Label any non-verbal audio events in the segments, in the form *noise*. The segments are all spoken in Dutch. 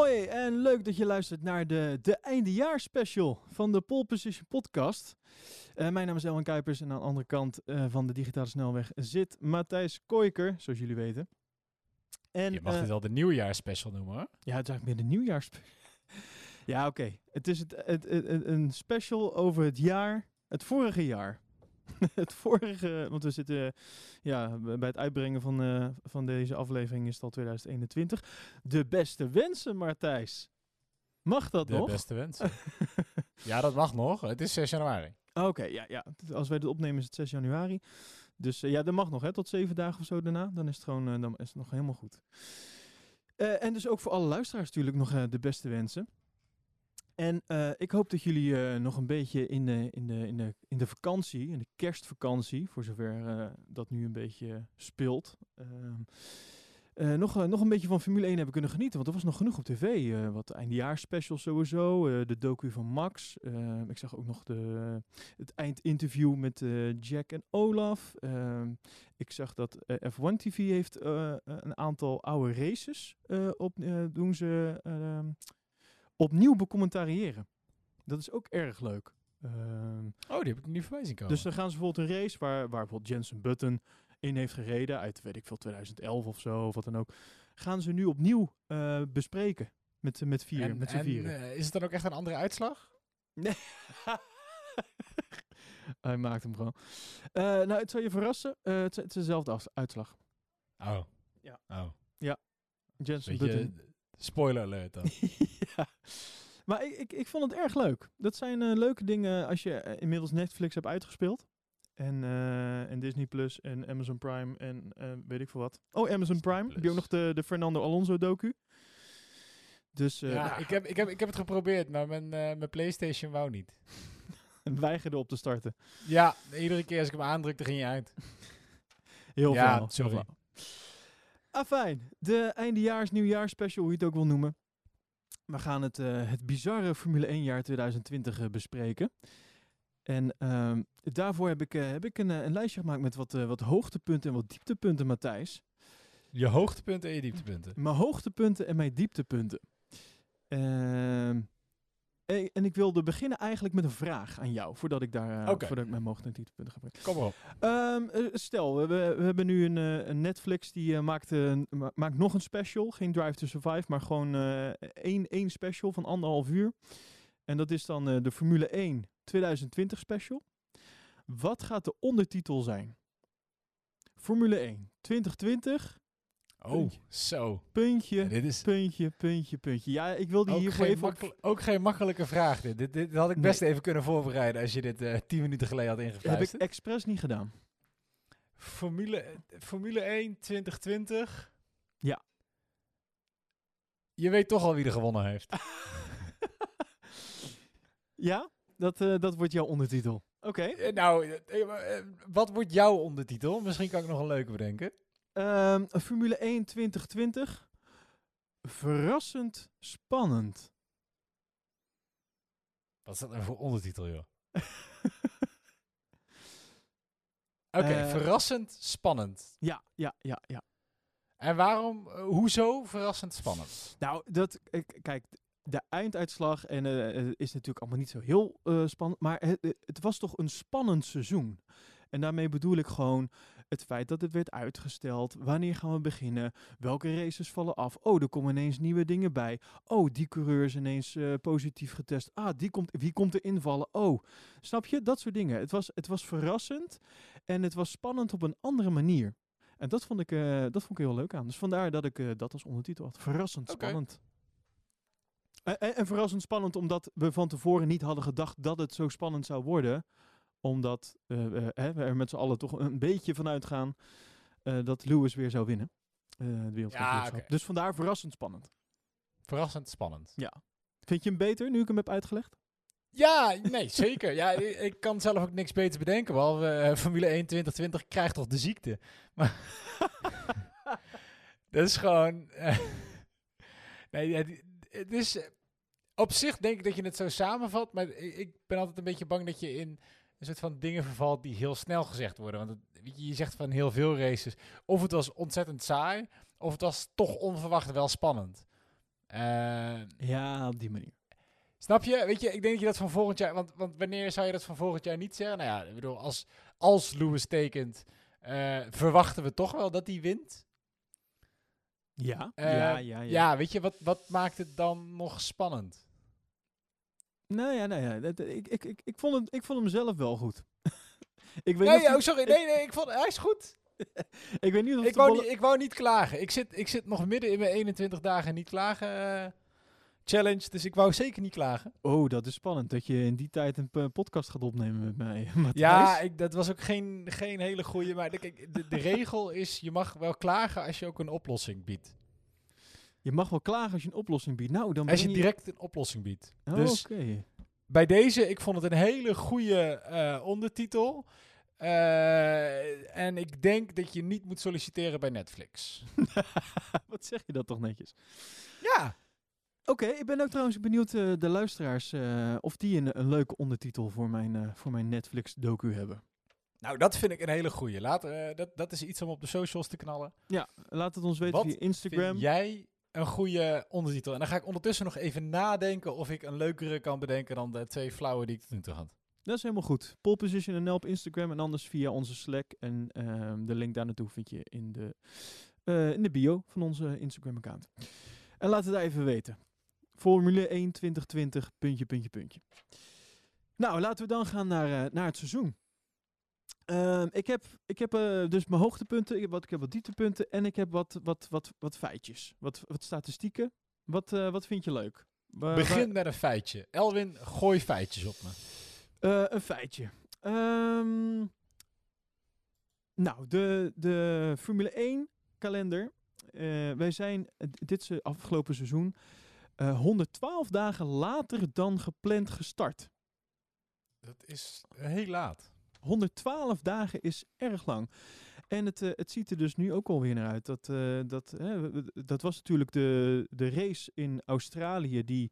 Hoi en leuk dat je luistert naar de, de eindejaarsspecial van de Pole Position podcast. Eh, mijn naam is Elwin Kuipers en aan de andere kant eh, van de digitale snelweg zit Matthijs Koiker, zoals jullie weten. En, Je mag eh, dit wel de nieuwjaarsspecial noemen hoor. Ja, het is eigenlijk meer de nieuwjaars. *laughs* ja, oké. Het is het, het, het- het- een special over het jaar, het vorige jaar. *laughs* het vorige, want we zitten ja, bij het uitbrengen van, eh, van deze aflevering is het al 2021. De beste wensen, Martijs. Mag dat De nog? beste wensen. *laughs* ja, dat mag nog. Het is 6 januari. Oké, ja, ja. Als wij dit opnemen is het 6 januari. Dus eh, ja, dat mag nog, hè, tot zeven dagen of zo daarna. Dan is het gewoon, eh, dan is het nog helemaal goed. En dus ook voor alle luisteraars natuurlijk nog de beste wensen. En eh, ik hoop dat jullie eh, nog een beetje in de, in, de, in, de, in de vakantie, in de kerstvakantie, voor zover eh, dat nu een beetje speelt, ehm, eh, nog, nog een beetje van Formule 1 hebben kunnen genieten. Want er was nog genoeg op tv. wat eindejaarsspecials sowieso. de docu van Max. eh, ik zag ook nog de, het eindinterview met Jack en Olaf. Ehm, ik zag dat eh, F1 TV heeft een aantal oude races op, doen ze ehm, opnieuw becommentariëren. Dat is ook erg leuk. Ehm, Oh, die heb ik niet voorbij zien komen. dus dan gaan ze bijvoorbeeld een race waar, waar bijvoorbeeld Jensen Button in heeft gereden uit, weet ik veel, 2011 of zo, of wat dan ook. Gaan ze nu opnieuw eh, bespreken met, met vier, En- met z'n en, vieren. eh, is het dan ook echt een andere uitslag? Nee. *laughs* Hij maakt hem gewoon. Eh, nou, het zal je verrassen. het, het is dezelfde uitslag. Oh. Ja. Oh. Jensen Weet Button. Spoiler alert dan. *laughs* ja. Maar ik, ik, ik vond het erg leuk. Dat zijn eh, leuke dingen als je eh, inmiddels Netflix hebt uitgespeeld. En, eh, en Disney Plus en Amazon Prime en weet ik veel wat. Oh, Amazon Prime. Heb je ook Plus. nog de, de Fernando Alonso docu? Dus ja, nou, ik heb, ik, heb, ik heb het geprobeerd, maar mijn, mijn Playstation wou niet. *laughs* weigerde op te starten. Ja, iedere keer als ik hem aandrukte ging je uit. Heel Ja, flauw, sorry. flauw. Afijn, de eindejaars, nieuwjaars special, hoe je het ook wil noemen. We gaan het, eh, het bizarre Formule 1 jaar 2020 eh, bespreken. En ehm, daarvoor heb ik, eh, heb ik een, een lijstje gemaakt met wat, wat hoogtepunten en wat dieptepunten, Matthijs. Je hoogtepunten en je dieptepunten. Mijn hoogtepunten en mijn dieptepunten. Eh, en ik wilde beginnen eigenlijk met een vraag aan jou, voordat ik, daar, eh, Oké. voordat ik mijn hoogte- en dieptepunten ga brengen. Kom maar op. Ehm, eh, stel, we, hebben nu een, een Netflix die maakt, een- ma- maakt nog een special. Geen Drive to Survive, maar gewoon eh, één, één special van anderhalf uur. En dat is dan de Formule 1 2020 special. Wat gaat de ondertitel zijn? Formule 1 2020, Oh, Puntje. zo. puntje, Ja, dit is puntje, puntje, puntje. Ja, ik wilde geen, even... op- ook geen makkelijke vraag. Dit, dit, dit had ik Nee. best even kunnen voorbereiden als je dit eh, tien minuten geleden had heb ik expres niet gedaan. Formule, Formule 1 2020. Ja. Je weet toch al wie er gewonnen heeft. *laughs* Ja, dat, eh, dat wordt jouw ondertitel. Oké. Eh, nou, wat wordt jouw ondertitel? Misschien kan ik nog een leuke bedenken. Ehm, Formule 1 2020. Verrassend spannend. Wat is dat nou voor ondertitel, joh? *laughs* Oké, Eh, verrassend spannend. Ja, ja, ja, ja. En waarom, eh, hoezo verrassend spannend? Nou, dat, kijk, de einduitslag en, eh, is natuurlijk allemaal niet zo heel spannend. Maar het, het was toch een spannend seizoen. En daarmee bedoel ik gewoon het feit dat het werd uitgesteld. Wanneer gaan we beginnen? Welke races vallen af? Oh, er komen ineens nieuwe dingen bij. Oh, die coureur is ineens eh, positief getest. Ah, die komt, wie komt er invallen? Oh, snap je? Dat soort dingen. Het was, het was verrassend en het was spannend op een andere manier. En dat vond ik, eh, dat vond ik heel leuk aan. Dus vandaar dat ik eh, dat als ondertitel had. Verrassend spannend. En, en, en verrassend spannend omdat we van tevoren niet hadden gedacht dat het zo spannend zou worden. Omdat eh, eh, we er met z'n allen toch een beetje van uitgaan eh, dat Lewis weer zou winnen. wereldkampioenschap. oké. Dus vandaar verrassend spannend. Verrassend spannend. Vind je hem beter nu ik hem heb uitgelegd? Ja, nee, *laughs* zeker. Ja, ik, kan zelf ook niks beters bedenken. Behalve eh, Formule 1 2020 krijgt toch de ziekte. *laughs* Maar dat is gewoon... *laughs* nee, ja, het is... op zich denk ik dat je het zo samenvat. Maar ik ben altijd een beetje bang dat je in een soort van dingen vervalt die heel snel gezegd worden. Want het, weet je, je zegt van heel veel races... Of het was ontzettend saai... Of het was toch onverwacht wel spannend. Eh, Ja, op die manier. snap je? Weet je, ik denk dat je dat van volgend jaar... Want, want wanneer zou je dat van volgend jaar niet zeggen? Nou ja, ik bedoel, als, als Lewis tekent, eh, verwachten we toch wel dat hij wint. Ja, Eh, ja, ja, ja. Ja, weet je, wat, wat maakt het dan nog spannend? Nou ja, nou ja. dat- ik, ik, ik, ik, vond het, ik vond hem zelf wel goed. *laughs* ik, weet Nee, die- oh, sorry. Nee, nee, ik vond, hij is goed. *laughs* ik weet niet of Ik wou, niet, ik wou niet klagen. Ik zit, ik zit nog midden in mijn 21 dagen niet klagen eh, challenge, dus ik wou zeker niet klagen. Oh, dat is spannend. Dat je in die tijd een p- podcast gaat opnemen met mij. *laughs* Ja, ik, dat was ook geen, geen hele goede. Maar de, kijk, de, de regel is, je mag wel klagen als je ook een oplossing biedt. Je mag wel klagen als je een oplossing biedt. Nou, dan Als je ben direct een oplossing biedt. Oh, dus bij deze, ik vond het een hele goede eh, ondertitel. Eh, en ik denk dat je niet moet solliciteren bij Netflix. *laughs* Wat zeg je dat toch netjes? Ja. Oké, ik ben ook trouwens benieuwd, eh, de luisteraars, of die een, een leuke ondertitel voor mijn, voor mijn Netflix-docu hebben. Nou, dat vind ik een hele goeie. Laat, dat, dat is iets om op de socials te knallen. Ja, laat het ons weten Wat via Instagram. Jij een goede ondertitel? En dan ga ik ondertussen nog even nadenken of ik een leukere kan bedenken dan de twee flauwe die ik tot nu toe had. Dat is helemaal goed. Pole Position NL op Instagram en anders via onze Slack. En ehm, de link daar naartoe vind je in de, eh, in de bio van onze Instagram-account. En laat het even weten. Formule 1 2020, puntje, puntje, puntje. Nou, laten we dan gaan naar, eh, naar het seizoen. Ehm, ik heb, ik heb eh, dus mijn hoogtepunten, ik heb wat, ik heb wat dieptepunten en ik heb wat, wat, wat, wat feitjes. Wat, wat statistieken. Wat, eh, wat vind je leuk? Begin met een feitje. Elwin, gooi feitjes op me. Eh, een feitje. Ehm, nou, de, de Formule 1 kalender. Wij zijn dit se- afgelopen seizoen eh, 112 dagen later dan gepland gestart. Dat is heel laat. 112 dagen is erg lang. En het, eh, het ziet er dus nu ook alweer naar uit. Dat, eh, dat, dat was natuurlijk de, de race in Australië die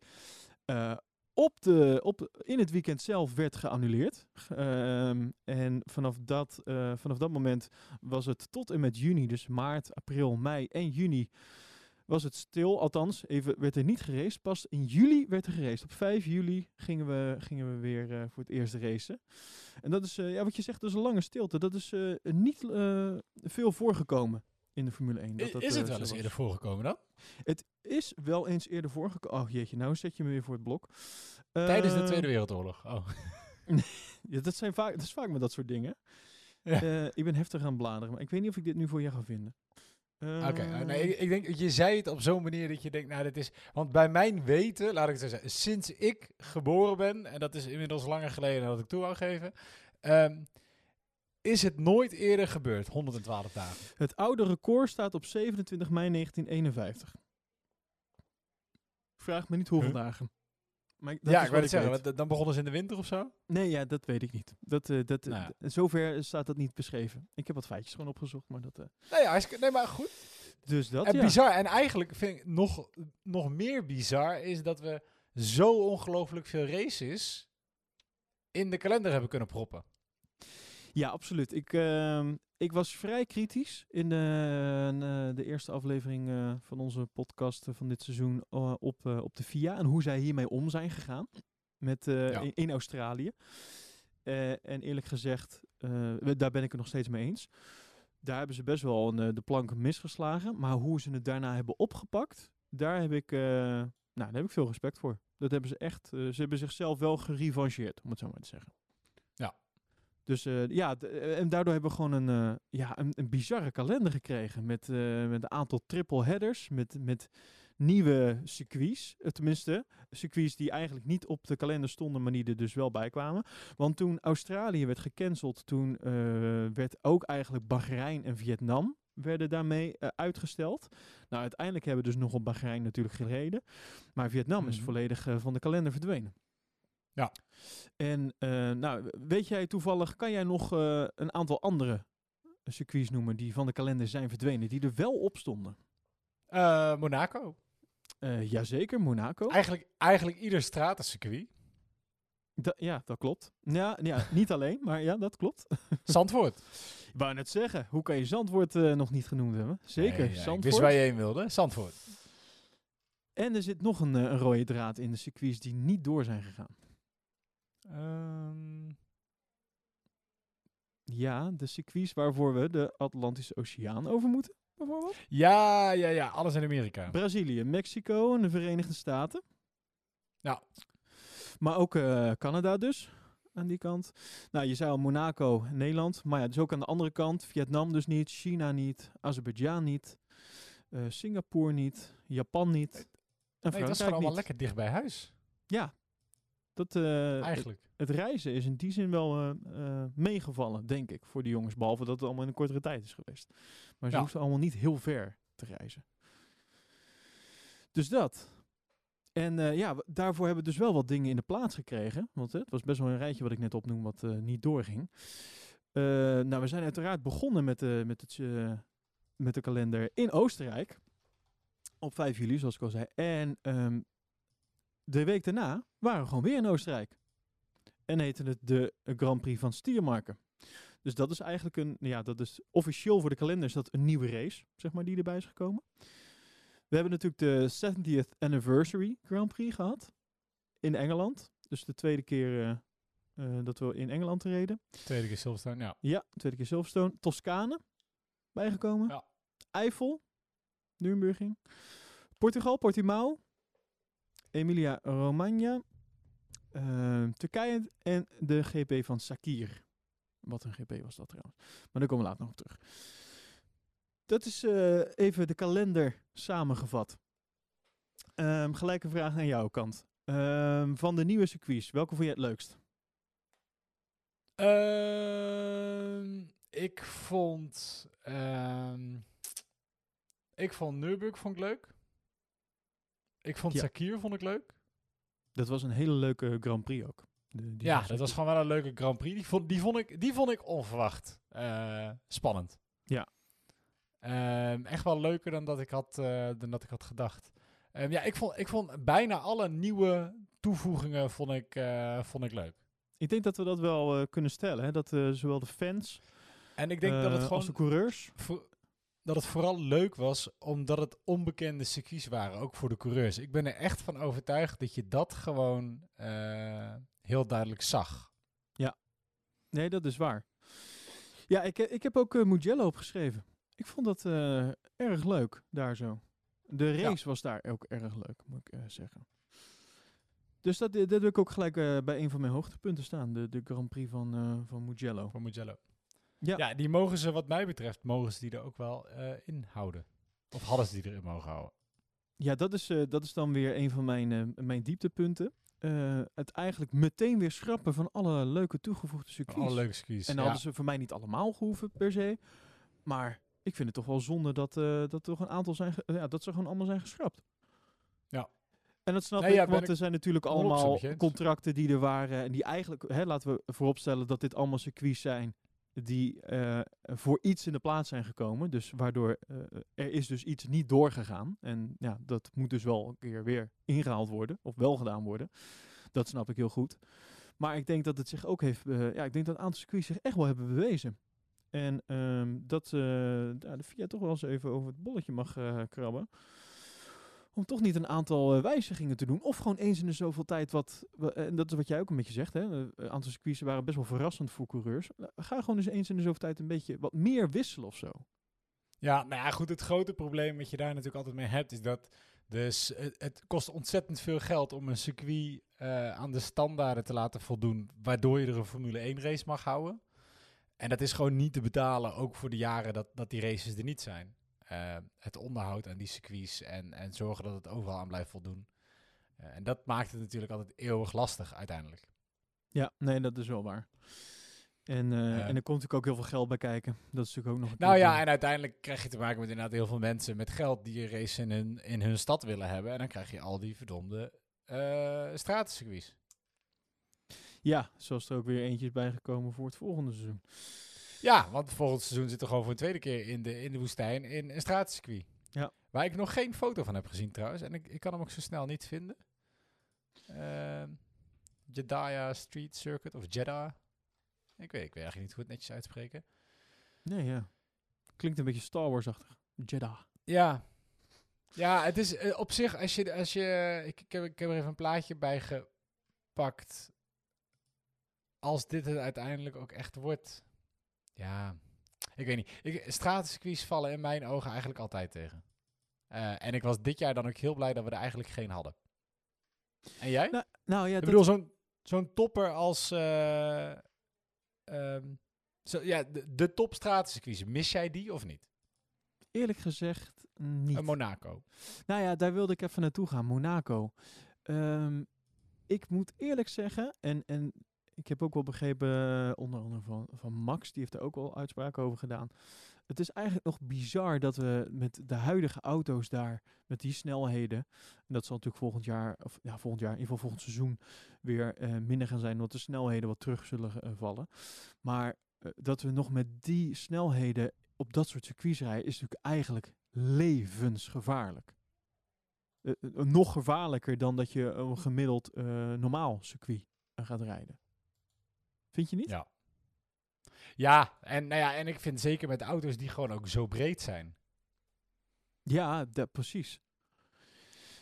eh, op de, op, in het weekend zelf werd geannuleerd. Ehm, en vanaf dat, vanaf dat moment was het tot en met juni, dus maart, april, mei en juni, was het stil. Althans, even werd er niet geraced. Pas in juli werd er geraced. Op 5 juli gingen we, gingen we weer eh, voor het eerst racen. En dat is, eh, ja, wat je zegt, dat is een lange stilte. Dat is eh, niet veel voorgekomen in de Formule 1. Dat dat, is het wel eens was. eerder voorgekomen dan? Het is wel eens eerder voorgekomen. Oh jeetje, nou zet je me weer voor het blok. Tijdens de Tweede Wereldoorlog. Oh. *laughs* Ja, dat, zijn vaak, dat is vaak met dat soort dingen. Ja. Ik ben heftig aan het bladeren, maar ik weet niet of ik dit nu voor jou ga vinden. Oké, Eh, nee, ik, ik denk, je zei het op zo'n manier dat je denkt, nou, dit is... Want bij mijn weten, laat ik het zo zeggen, sinds ik geboren ben, en dat is inmiddels langer geleden dan dat ik toe wou geven, ehm, is het nooit eerder gebeurd, 112 dagen. Het oude record staat op 27 mei 1951. Vraag me niet hoeveel Huh? dagen. Maar ik- dat ja, is ik wat wou het zeggen, weet. dan begonnen ze in de winter of zo? Nee, ja, dat weet ik niet. Dat, eh, dat, Nou d- zover staat dat niet beschreven. Ik heb wat feitjes gewoon opgezocht, maar dat... eh, Nee, ja, hartstikke- nee maar goed. dus dat, En ja. bizar, en eigenlijk vind ik nog, nog meer bizar is dat we zo ongelooflijk veel races in de kalender hebben kunnen proppen. Ja, absoluut. Ik, ehm, ik was vrij kritisch in de, eh, de eerste aflevering eh, van onze podcast eh, van dit seizoen eh, op, eh, op de FIA en hoe zij hiermee om zijn gegaan met, eh, Ja. in, in Australië. Eh, en eerlijk gezegd, eh, daar ben ik het nog steeds mee eens. Daar hebben ze best wel een, eh, de plank misgeslagen, maar hoe ze het daarna hebben opgepakt, daar heb ik, eh, nou, daar heb ik veel respect voor. Dat hebben ze echt, eh, ze hebben zichzelf wel gerevancheerd, om het zo maar te zeggen. Dus eh, ja, eh, en daardoor hebben we gewoon een, eh, ja, een, een bizarre kalender gekregen. Met, met een aantal triple headers. Met, met nieuwe circuits. Tenminste, circuits die eigenlijk niet op de kalender stonden, maar die er dus wel bij kwamen. Want toen Australië werd gecanceld, toen werd ook eigenlijk Bahrein en Vietnam werden daarmee uitgesteld. Nou, uiteindelijk hebben we dus nog op Bahrein natuurlijk gereden. Maar Vietnam is Mhm. volledig van de kalender verdwenen. Ja. En eh, nou, weet jij toevallig, kan jij nog eh, een aantal andere circuits noemen die van de kalender zijn verdwenen, die er wel op stonden? Eh, Monaco. Eh jazeker, Monaco. Eigenlijk, eigenlijk ieder stratencircuit. Da- ja, dat klopt. Ja, ja, niet alleen, maar ja, dat klopt. *laughs* Zandvoort. Ik wou net zeggen, hoe kan je Zandvoort eh, nog niet genoemd hebben? Zeker, Nee, ja, ik Zandvoort. wist waar je heen wilde. Zandvoort. En er zit nog een, eh, een rode draad in de circuits die niet door zijn gegaan. Ehm, Ja, de circuits waarvoor we de Atlantische Oceaan over moeten, bijvoorbeeld. ja, ja, ja. Alles in Amerika. Brazilië, Mexico en de Verenigde Staten. Ja. Maar ook eh, Canada dus, aan die kant. Nou, je zei al Monaco, Nederland. Maar ja, dus ook aan de andere kant. Vietnam dus niet, China niet, Azerbeidzjan niet, eh, Singapore niet, Japan niet. En Nee, dat is gewoon allemaal niet. lekker dicht bij huis. Ja, dat, eh, het, Eigenlijk. het reizen is in die zin wel eh, meegevallen, denk ik, voor die jongens. Behalve dat het allemaal in een kortere tijd is geweest. Maar ze Ja. hoefden allemaal niet heel ver te reizen. Dus dat. En ja, daarvoor hebben we dus wel wat dingen in de plaats gekregen. Want het was best wel een rijtje wat ik net opnoem wat niet doorging. Nou, we zijn uiteraard begonnen met, de met, het, met de kalender in Oostenrijk. Op 5 juli, zoals ik al zei. En ehm, de week daarna waren we gewoon weer in Oostenrijk. En heette het de Grand Prix van Stiermarken. Dus dat is eigenlijk een, ja, dat is officieel voor de kalender is dat een nieuwe race, zeg maar, die erbij is gekomen. We hebben natuurlijk de 70th Anniversary Grand Prix gehad in Engeland. Dus de tweede keer eh, eh, dat we in Engeland reden. Tweede keer Silverstone, ja. Ja, tweede keer Silverstone. Toscane bijgekomen. Ja. Eifel, Nürburgring. Portugal, Portimao. Emilia Romagna. eh, Turkije en de GP van Sakir. Wat een GP was dat trouwens. Maar daar komen we later nog op terug. Dat is eh, even de kalender samengevat. Ehm, gelijke vraag aan jouw kant. Ehm, van de nieuwe circuits, welke vond je het leukst? Ehm, ik vond... ehm, ik vond Nürburgring vond leuk. Ik vond Ja. Sakir vond ik leuk. Dat was een hele leuke Grand Prix ook. De- die Ja, dat was gewoon wel een leuke Grand Prix. Die vond, die vond, ik, die vond ik onverwacht eh, spannend. Ja. Ehm, echt wel leuker dan dat ik had, eh, dan dat ik had gedacht. Ehm, ja, ik vond, ik vond bijna alle nieuwe toevoegingen vond ik, eh, vond ik leuk. Ik denk dat we dat wel kunnen stellen. Hè? Dat zowel de fans En ik denk dat het gewoon als de coureurs... voor- dat het vooral leuk was omdat het onbekende circuits waren, ook voor de coureurs. Ik ben er echt van overtuigd dat je dat gewoon eh, heel duidelijk zag. Nee, dat is waar. Ja, ik, eh, ik heb ook eh, Mugello opgeschreven. Ik vond dat erg leuk, daar zo. De race was daar ook erg leuk, moet ik zeggen. Dus dat, dat wil ik ook gelijk bij een van mijn hoogtepunten staan. De, de Grand Prix van, van Mugello. Van Mugello. Ja. Ja, die mogen ze wat mij betreft, mogen ze die er ook wel eh in houden. Of hadden ze die erin mogen houden. Ja, dat is, eh, dat is dan weer een van mijn, eh, mijn dieptepunten. Het eigenlijk meteen weer schrappen van alle leuke toegevoegde circuits. Alle leuke circuits. En dan ja. hadden ze voor mij niet allemaal gehoeven per se. Maar ik vind het toch wel zonde dat, dat er toch een aantal zijn, ja, dat ze gewoon allemaal zijn geschrapt. Ja. En dat snap Nee, ik, ja, want er zijn natuurlijk 100% allemaal contracten die er waren. En die eigenlijk, hè, laten we vooropstellen dat dit allemaal circuits zijn die eh, voor iets in de plaats zijn gekomen. Dus waardoor eh, er is dus iets niet doorgegaan. En ja, dat moet dus wel een keer weer ingehaald worden. Of wel gedaan worden. Dat snap ik heel goed. Maar ik denk dat het zich ook heeft... eh, ja, ik denk dat een aantal circuits zich echt wel hebben bewezen. En ehm, dat de VIA toch wel eens even over het bolletje mag krabben. Om toch niet een aantal eh, wijzigingen te doen. Of gewoon eens in de zoveel tijd wat... wa- En dat is wat jij ook een beetje zegt. Hè? eh, Een aantal circuits waren best wel verrassend voor coureurs. Ga gewoon eens eens in de zoveel tijd een beetje wat meer wisselen of zo. Ja, nou ja, goed. Het grote probleem wat je daar natuurlijk altijd mee hebt, is dat dus het, kost ontzettend veel geld om een circuit eh, aan de standaarden te laten voldoen, waardoor je er een Formule 1 race mag houden. En dat is gewoon niet te betalen, ook voor de jaren dat, dat die races er niet zijn. Eh, het onderhoud aan die circuits en, en zorgen dat het overal aan blijft voldoen. Eh, en dat maakt het natuurlijk altijd eeuwig lastig uiteindelijk. Ja, nee, dat is wel waar. En, Ja. en er komt natuurlijk ook heel veel geld bij kijken. Dat is natuurlijk ook nog een Nou ja, ding. en uiteindelijk krijg je te maken met inderdaad heel veel mensen met geld die een race in hun, in hun stad willen hebben. En dan krijg je al die verdomde stratencircuits. Ja, zoals er ook weer eentje is bijgekomen voor het volgende seizoen. Ja, want volgend seizoen zit er gewoon voor een tweede keer in de, in de woestijn in een stratencircuit. Ja. Waar ik nog geen foto van heb gezien trouwens. En ik, ik kan hem ook zo snel niet vinden. Jeddah Street Circuit of Jeddah. Ik weet, ik weet eigenlijk niet hoe het netjes uitspreken. Nee, ja. Klinkt een beetje Star Wars-achtig. Jeddah. Ja. Ja, het is eh, op zich, als je, als je ik, ik, heb, ik heb er even een plaatje bij gepakt. Als dit het uiteindelijk ook echt wordt, ja, ik weet niet. Ik, stratencircuits vallen in mijn ogen eigenlijk altijd tegen. Eh, en ik was dit jaar dan ook heel blij dat we er eigenlijk geen hadden. En jij? Nou, nou ja, ik bedoel, zo'n zo'n topper als... eh, ehm, zo, ja, de, de top stratencircuits, mis jij die of niet? eerlijk gezegd niet. Een Monaco. Nou ja, daar wilde ik even naartoe gaan, Monaco. Ehm, ik moet eerlijk zeggen, en, en ik heb ook wel begrepen, eh, onder andere van, van Max, die heeft er ook wel uitspraken over gedaan. Het is eigenlijk nog bizar dat we met de huidige auto's daar, met die snelheden, en dat zal natuurlijk volgend jaar, of ja, volgend jaar, in ieder geval volgend seizoen, weer eh, minder gaan zijn, omdat de snelheden wat terug zullen eh, vallen. Maar dat we nog met die snelheden op dat soort circuits rijden, is natuurlijk eigenlijk levensgevaarlijk. Nog gevaarlijker dan dat je een gemiddeld normaal circuit gaat rijden. Vind je niet? Ja. Ja, en, nou ja, en ik vind zeker met auto's die gewoon ook zo breed zijn. Ja, dat, precies.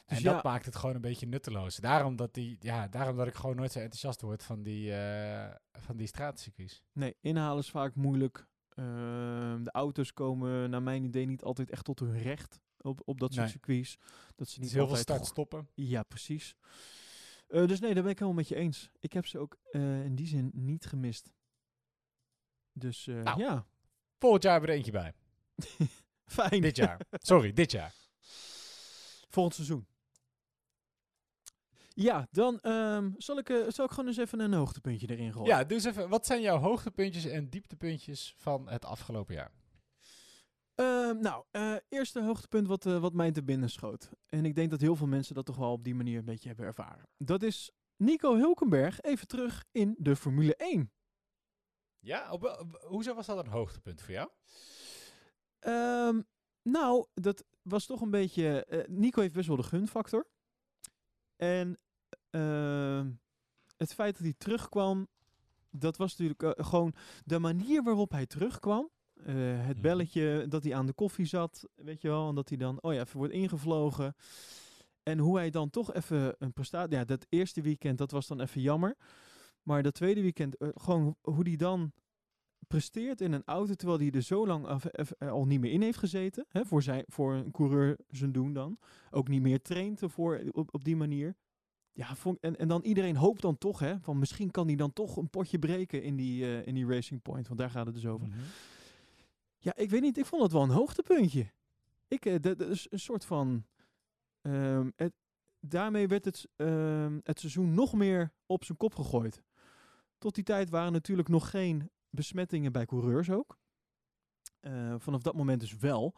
En Dus dat ja, maakt het gewoon een beetje nutteloos. Daarom dat, die, ja, daarom dat ik gewoon nooit zo enthousiast word van die, eh van die straatcircuits. nee, inhalen is vaak moeilijk. Ehm, de auto's komen naar mijn idee niet altijd echt tot hun recht op, op dat soort Nee. circuits. Dat ze niet heel veel start stoppen. Ja, precies. Eh, dus nee, daar ben ik helemaal met je eens. Ik heb ze ook eh, in die zin niet gemist. Dus eh, Nou. ja, Volgend jaar hebben we er eentje bij. *laughs* fijn. Dit jaar. Sorry, dit jaar. Volgend seizoen. Ja, dan ehm, zal, ik, zal ik gewoon eens even een hoogtepuntje erin gooien. Ja, dus even, wat zijn jouw hoogtepuntjes en dieptepuntjes van het afgelopen jaar? Ehm, nou, eh eerste hoogtepunt wat, eh, wat mij te binnen schoot. En ik denk dat heel veel mensen dat toch wel op die manier een beetje hebben ervaren. Dat is Nico Hulkenberg even terug in de Formule 1. Ja, op, op- hoezo was dat een hoogtepunt voor jou? Ehm, nou, dat was toch een beetje... eh, Nico heeft best wel de gunfactor. En ehm, het feit dat hij terugkwam, dat was natuurlijk eh, gewoon de manier waarop hij terugkwam. Eh, het Mhm. belletje dat hij aan de koffie zat, weet je wel. En dat hij dan, oh ja, even wordt ingevlogen. En hoe hij dan toch even een prestatie... Ja, dat eerste weekend, dat was dan even jammer. Maar dat tweede weekend, eh, gewoon hoe hij dan presteert in een auto... terwijl hij er zo lang af, eh, al niet meer in heeft gezeten. Hè, voor, zijn, voor een coureur zijn doen dan. Ook niet meer traint ervoor op, op die manier. Ja, vond, en, en dan iedereen hoopt dan toch, hè, van misschien kan hij dan toch een potje breken in die, in die Racing Point. Want daar gaat het dus over. Mhm. Ja, ik weet niet. Ik vond het wel een hoogtepuntje. Ik, eh, dat is een soort van. ehm, het, daarmee werd het, ehm, het seizoen nog meer op zijn kop gegooid. Tot die tijd waren natuurlijk nog geen besmettingen bij coureurs ook. Eh, vanaf dat moment dus wel.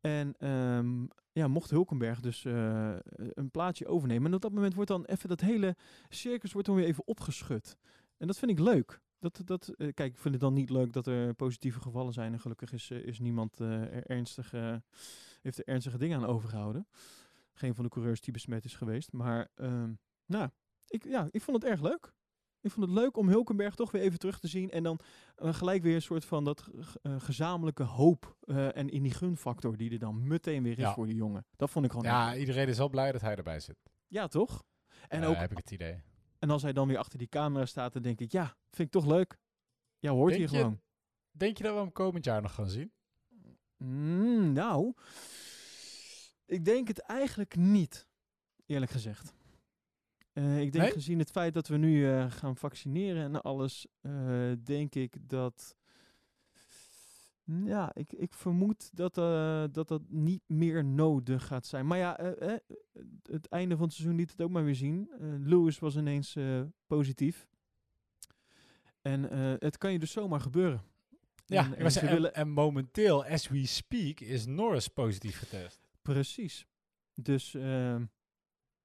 En ehm, ja, mocht Hulkenberg dus eh, een plaatsje overnemen. En op dat moment wordt dan even dat hele circus wordt dan weer even opgeschud. En dat vind ik leuk. Dat, dat, eh, kijk, ik vind het dan niet leuk dat er positieve gevallen zijn. En gelukkig is, eh, is niemand eh, er ernstig, heeft er ernstige dingen aan overgehouden. Geen van de coureurs die besmet is geweest. Maar ehm, nou, ik, ja, ik vond het erg leuk. Ik vond het leuk om Hulkenberg toch weer even terug te zien. En dan gelijk weer een soort van dat ge- gezamenlijke hoop. en in die gunfactor die er dan meteen weer is Ja. voor die jongen. Dat vond ik gewoon Ja, iedereen is wel blij dat hij erbij zit. ja, toch? En, ook, heb ik het idee. En als hij dan weer achter die camera staat, dan denk ik, ja, vind ik toch leuk. Ja, hoort Denk hier je- gewoon. Denk je dat we hem komend jaar nog gaan zien? Mm, nou, ik denk het eigenlijk niet, eerlijk gezegd. Eh, ik denk Nee? gezien het feit dat we nu eh, gaan vaccineren en alles, eh, denk ik dat. Ja, ik, ik vermoed dat, eh, dat dat niet meer nodig gaat zijn. Maar ja, eh, eh, het einde van het seizoen liet het ook maar weer zien. Lewis was ineens positief. En het kan je dus zomaar gebeuren. Ja, En- ze willen- en momenteel, as we speak, is Norris positief getest. Precies. Dus ehm,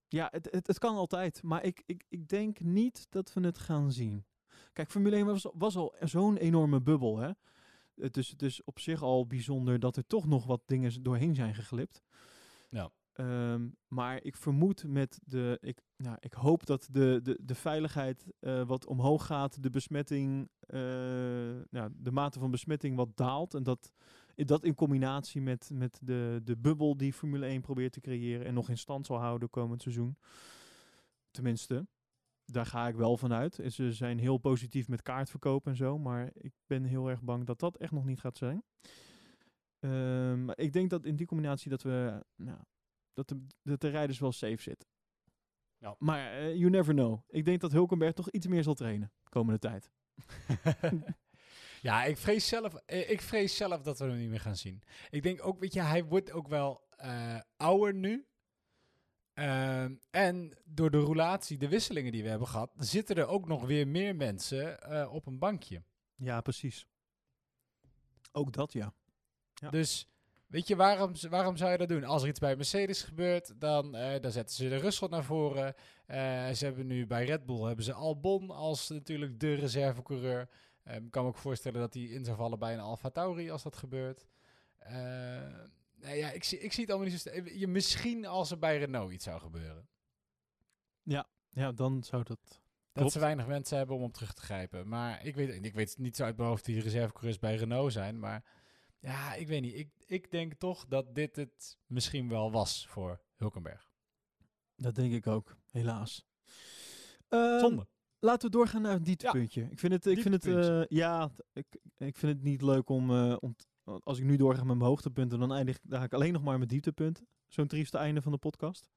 ja, het, het, het kan altijd. Maar ik, ik, ik denk niet dat we het gaan zien. Kijk, Formule 1 was, was al zo'n enorme bubbel. Hè? Het is dus op zich al bijzonder dat er toch nog wat dingen doorheen zijn geglipt. Ja. Ehm, maar ik vermoed met de. Ik, nou, ik hoop dat de, de, de veiligheid eh, wat omhoog gaat, de besmetting, nou, de mate van besmetting wat daalt. En dat dat in combinatie met, met de, de bubbel die Formule 1 probeert te creëren en nog in stand zal houden komend seizoen. Tenminste, daar ga ik wel van uit. Ze zijn heel positief met kaartverkoop en zo, maar ik ben heel erg bang dat dat echt nog niet gaat zijn. Ehm, maar ik denk dat in die combinatie dat we, nou, dat de, dat de rijders wel safe zitten. Ja. Maar eh, you never know. Ik denk dat Hulkenberg toch iets meer zal trainen komende tijd. *laughs* *laughs* ja, ik vrees, zelf, eh, ik vrees zelf dat we hem niet meer gaan zien. Ik denk ook, weet je, hij wordt ook wel eh, ouder nu. Ehm, en door de roulatie, de wisselingen die we hebben gehad, zitten er ook nog weer meer mensen eh, op een bankje. Ja, precies. Ook dat, ja. Ja. Dus weet je, waarom, waarom zou je dat doen? Als er iets bij Mercedes gebeurt, dan, eh, dan zetten ze de Russell naar voren. Eh, ze hebben nu bij Red Bull hebben ze Albon als natuurlijk de reservecoureur. Ehm, Ik kan me ook voorstellen dat hij in zou vallen bij een Alfa Tauri als dat gebeurt. Nou ja, ik, zie, ik zie het allemaal niet zo... Je, misschien als er bij Renault iets zou gebeuren. Ja, dan zou dat... Dat Klopt. ze weinig mensen hebben om op terug te grijpen. Maar ik weet, ik weet niet zo uit mijn hoofd die reservecoureurs bij Renault zijn. Maar ja, ik weet niet. Ik, ik denk toch dat dit het misschien wel was voor Hulkenberg. Dat denk ik ook, helaas. Zonde. Laten we doorgaan naar het dieptepuntje. Ik vind het, ik vind het, eh, ja, ik, ik vind het niet leuk om, eh, om als ik nu doorga met mijn hoogtepunten, dan eindig ga ik alleen nog maar met dieptepunten. Zo'n trieste einde van de podcast.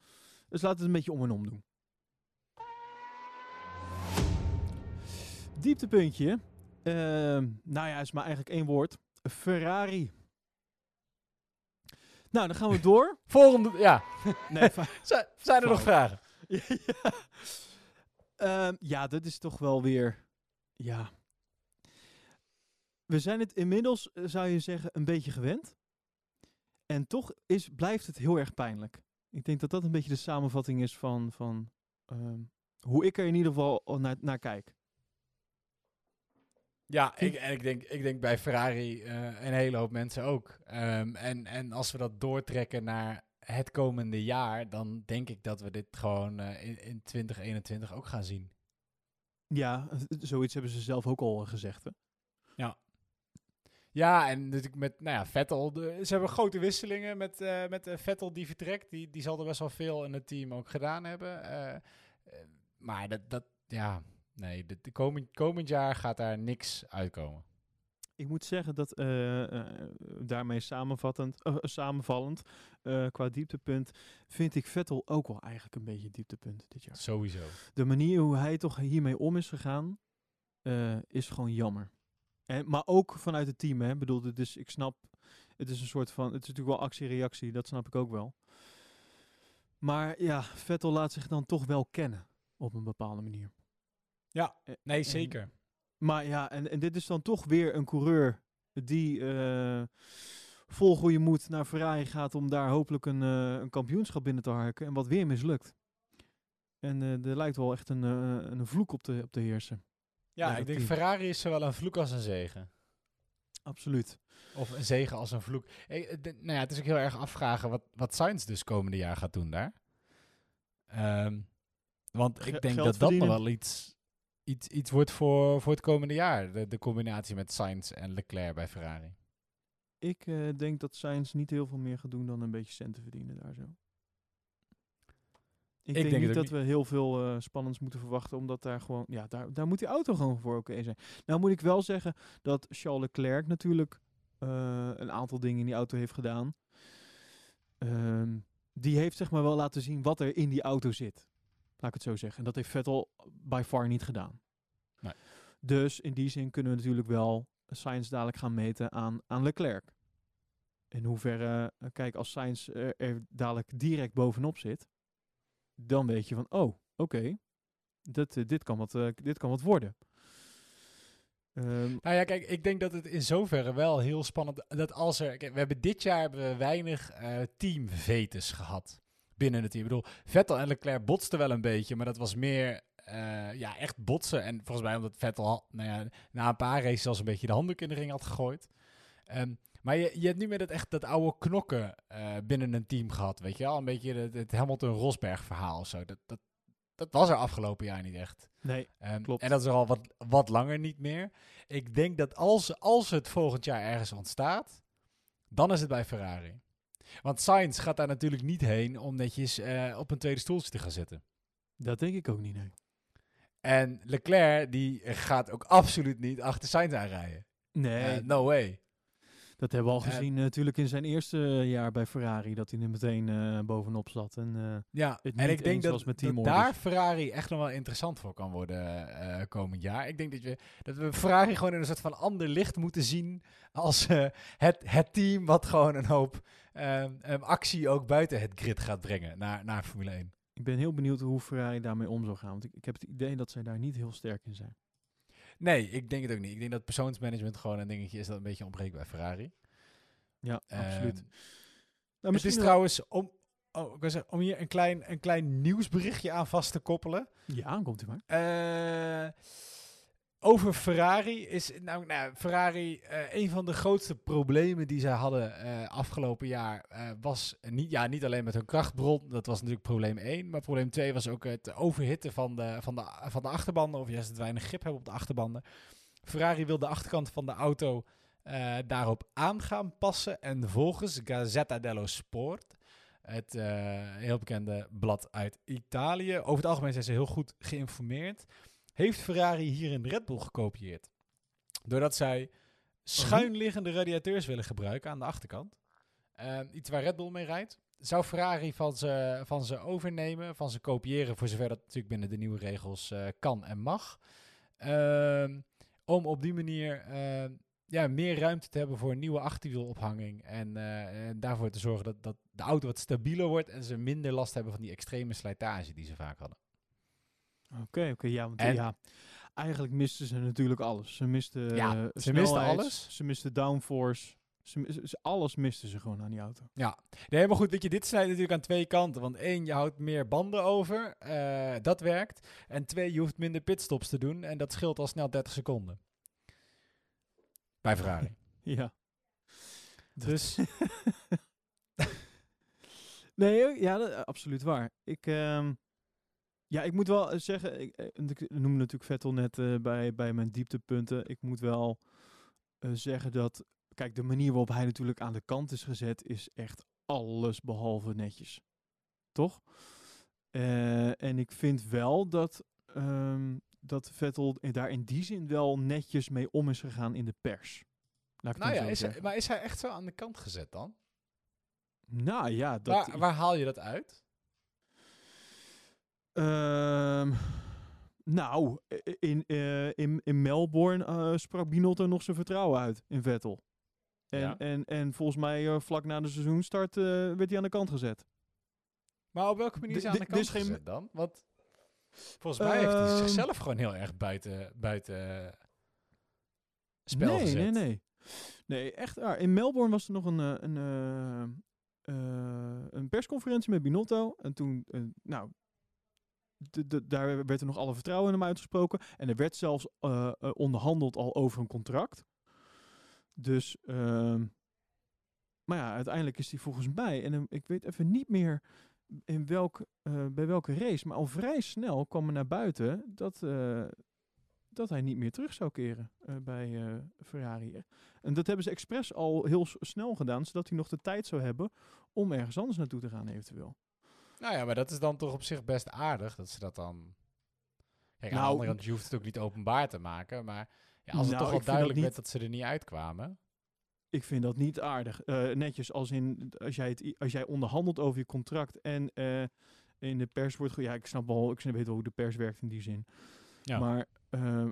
Dus laten we het een beetje om en om doen. Dieptepuntje. Ehm, nou ja, is maar eigenlijk één woord. Ferrari. Nou, dan gaan we door. *laughs* Volgende, ja. Nee, *laughs* Zijn, er nog vragen? *laughs* ja. Ehm, ja, dat is toch wel weer. Ja. We zijn het inmiddels, eh, zou je zeggen, een beetje gewend. En toch is, blijft het heel erg pijnlijk. Ik denk dat dat een beetje de samenvatting is van, van ehm, hoe ik er in ieder geval al naar, naar kijk. Ja, ik, en ik denk, ik denk bij Ferrari eh, een hele hoop mensen ook. Ehm, en, en als we dat doortrekken naar het komende jaar, dan denk ik dat we dit gewoon eh, in, in 2021 ook gaan zien. Ja, zoiets hebben ze zelf ook al gezegd. Hè? Ja, en natuurlijk met nou ja, Vettel. De, ze hebben grote wisselingen met, eh, met eh, Vettel die vertrekt. Die, die zal er best wel veel in het team ook gedaan hebben. Eh, maar dat, dat ja, nee, de, de komend, komend jaar gaat daar niks uitkomen. Ik moet zeggen dat daarmee samenvattend, samenvallend, qua dieptepunt, vind ik Vettel ook wel eigenlijk een beetje dieptepunt dit jaar. Sowieso. De manier hoe hij toch hiermee om is gegaan, is gewoon jammer. En, maar ook vanuit het team, hè. Ik bedoel, is, ik snap, het is een soort van, het is natuurlijk wel actie-reactie, dat snap ik ook wel. Maar ja, Vettel laat zich dan toch wel kennen, op een bepaalde manier. Ja, Eh, nee, en- zeker. Maar ja, en, en dit is dan toch weer een coureur die eh, vol goede moed naar Ferrari gaat om daar hopelijk een, eh, een kampioenschap binnen te harken. En wat weer mislukt. En eh, er lijkt wel echt een, een vloek op te, op te heersen. Ja, ik denk team. Ferrari is zowel een vloek als een zegen. Absoluut. Of een zegen als een vloek. Eh, eh, de- nou ja, het is ook heel erg afvragen wat, wat Sainz dus komende jaar gaat doen daar. Ehm, want ik denk geld dat dat nog wel iets, iets, iets wordt voor, voor het komende jaar. De, de combinatie met Sainz en Leclerc bij Ferrari. Ik eh, denk dat Sainz niet heel veel meer gaat doen dan een beetje centen verdienen daar zo. Ik, denk, niet dat we heel veel eh, spannends moeten verwachten, omdat daar gewoon, ja, daar, daar moet die auto gewoon voor oké zijn. Nou moet ik wel zeggen dat Charles Leclerc natuurlijk eh, een aantal dingen in die auto heeft gedaan. Ehm, die heeft zeg maar wel laten zien wat er in die auto zit. Laat ik het zo zeggen. En dat heeft Vettel by far niet gedaan. Nee. Dus in die zin kunnen we natuurlijk wel Sainz dadelijk gaan meten aan, aan Leclerc. In hoeverre, eh, kijk, als Sainz er, er dadelijk direct bovenop zit, dan weet je van, oh, oké, dit, eh, dit, kan wat, eh, dit kan wat worden. Ehm, Nou ja, kijk, ik denk dat het in zoverre wel heel spannend dat als er. Kijk, we hebben dit jaar hebben we weinig eh teamvetes gehad binnen het team. Ik bedoel, Vettel en Leclerc botsten wel een beetje, maar dat was meer ja, echt botsen. En volgens mij omdat Vettel nou ja, na een paar races zelfs een beetje de handdoek in de ring had gegooid. Ehm, maar je, je hebt nu met het echt dat oude knokken eh, binnen een team gehad, weet je wel? Een beetje het, het Hamilton-Rosberg verhaal of zo. Dat, dat, dat was er afgelopen jaar niet echt. nee, Ehm, Klopt. En dat is er al wat, wat langer niet meer. Ik denk dat als, als het volgend jaar ergens ontstaat, dan is het bij Ferrari. Want Sainz gaat daar natuurlijk niet heen om netjes eh, op een tweede stoeltje te gaan zitten. Dat denk ik ook niet, nee. En Leclerc die gaat ook absoluut niet achter Sainz aanrijden. Nee, Eh, no way. Dat hebben we al eh, gezien eh, natuurlijk in zijn eerste jaar bij Ferrari, dat hij er meteen eh, bovenop zat. En, eh, Ja, en ik denk dat, met dat daar Ferrari echt nog wel interessant voor kan worden eh, komend jaar. Ik denk dat we, dat we Ferrari gewoon in een soort van ander licht moeten zien als eh, het, het team wat gewoon een hoop ehm, ehm, actie ook buiten het grid gaat brengen naar, naar Formule 1. ik ben heel benieuwd hoe Ferrari daarmee om zal gaan. Want ik, ik heb het idee dat zij daar niet heel sterk in zijn. Nee, ik denk het ook niet. Ik denk dat persoonsmanagement gewoon een dingetje is dat een beetje ontbreekt bij Ferrari. Ja, absoluut. Ehm, Nou, het is wel- trouwens, om, oh, ik zeggen, om hier een klein, een klein nieuwsberichtje aan vast te koppelen. Ja, komt u maar. Eh, over Ferrari is, nou, nou Ferrari, eh, een van de grootste problemen die zij hadden eh, afgelopen jaar eh, was niet, ja, niet alleen met hun krachtbron, dat was natuurlijk probleem 1, maar probleem 2 was ook het overhitten van de, van de, van de achterbanden, of juist het weinig grip hebben op de achterbanden. Ferrari wil de achterkant van de auto daarop aan gaan passen en volgens Gazzetta dello Sport, het heel bekende blad uit Italië, over het algemeen zijn ze heel goed geïnformeerd, heeft Ferrari hierin Red Bull gekopieerd. Doordat zij schuinliggende radiateurs willen gebruiken aan de achterkant. Eh, iets waar Red Bull mee rijdt. Zou Ferrari van ze, van ze overnemen, van ze kopiëren, voor zover dat natuurlijk binnen de nieuwe regels eh, kan en mag. Ehm, om op die manier eh, ja, meer ruimte te hebben voor een nieuwe achterwielophanging. En, eh, en daarvoor te zorgen dat, dat de auto wat stabieler wordt en ze minder last hebben van die extreme slijtage die ze vaak hadden. Oké, oké, ja, want En- ja, eigenlijk misten ze natuurlijk alles. Ze misten Ja, eh, ze misten alles. Ze misten downforce. Ze, alles misten ze gewoon aan die auto. Nee, maar goed, weet je, dit snijdt natuurlijk aan twee kanten. Want één, je houdt meer banden over. eh, dat werkt. En twee, je hoeft minder pitstops te doen. En dat scheelt al snel 30 seconden. Bij Ferrari. *laughs* Ja. dus *laughs* *laughs* Nee, ja, dat, eh, absoluut waar. Ik, ehm, ja, ik moet wel eh, zeggen, ik, eh, ik noemde natuurlijk Vettel net eh, bij, bij mijn dieptepunten. Ik moet wel zeggen dat, kijk, de manier waarop hij natuurlijk aan de kant is gezet, is echt alles behalve netjes. Toch? En ik vind wel dat, ehm, dat Vettel daar in die zin wel netjes mee om is gegaan in de pers. Laat ik het nou ja, is hij, maar is hij echt zo aan de kant gezet dan? Nou ja, dat... waar, waar haal je dat uit? Ehm, nou, in, eh, in, in Melbourne eh, sprak Binotto nog zijn vertrouwen uit in Vettel. En, Ja. en, en volgens mij eh, vlak na de seizoenstart eh, werd hij aan de kant gezet. Maar op welke manier is hij aan de kant dus geen- gezet dan? Want volgens mij heeft hij Ehm. zichzelf gewoon heel erg buiten, buiten spel nee, gezet. nee, nee. Nee, echt waar. In Melbourne was er nog een, een, eh, eh, een persconferentie met Binotto. En toen, nou, daar werd er nog alle vertrouwen in hem uitgesproken. En er werd zelfs eh, eh, onderhandeld al over een contract. Dus, ehm, maar ja, uiteindelijk is hij volgens mij, en eh, ik weet even niet meer in welk, bij welke race, maar al vrij snel kwam er naar buiten dat, dat hij niet meer terug zou keren bij Ferrari. En dat hebben ze expres al heel snel gedaan, zodat hij nog de tijd zou hebben om ergens anders naartoe te gaan eventueel. Nou ja, maar dat is dan toch op zich best aardig dat ze dat dan. Kijk, aan de Nou, andere kant, je hoeft het ook niet openbaar te maken. Maar ja, als het Nou, toch al duidelijk niet- werd dat ze er niet uitkwamen. Ik vind dat niet aardig. Eh, netjes als in als jij, het, als jij onderhandelt over je contract en eh, in de pers wordt. Ja, ik snap wel, ik weet wel hoe de pers werkt in die zin. Ja. Maar eh,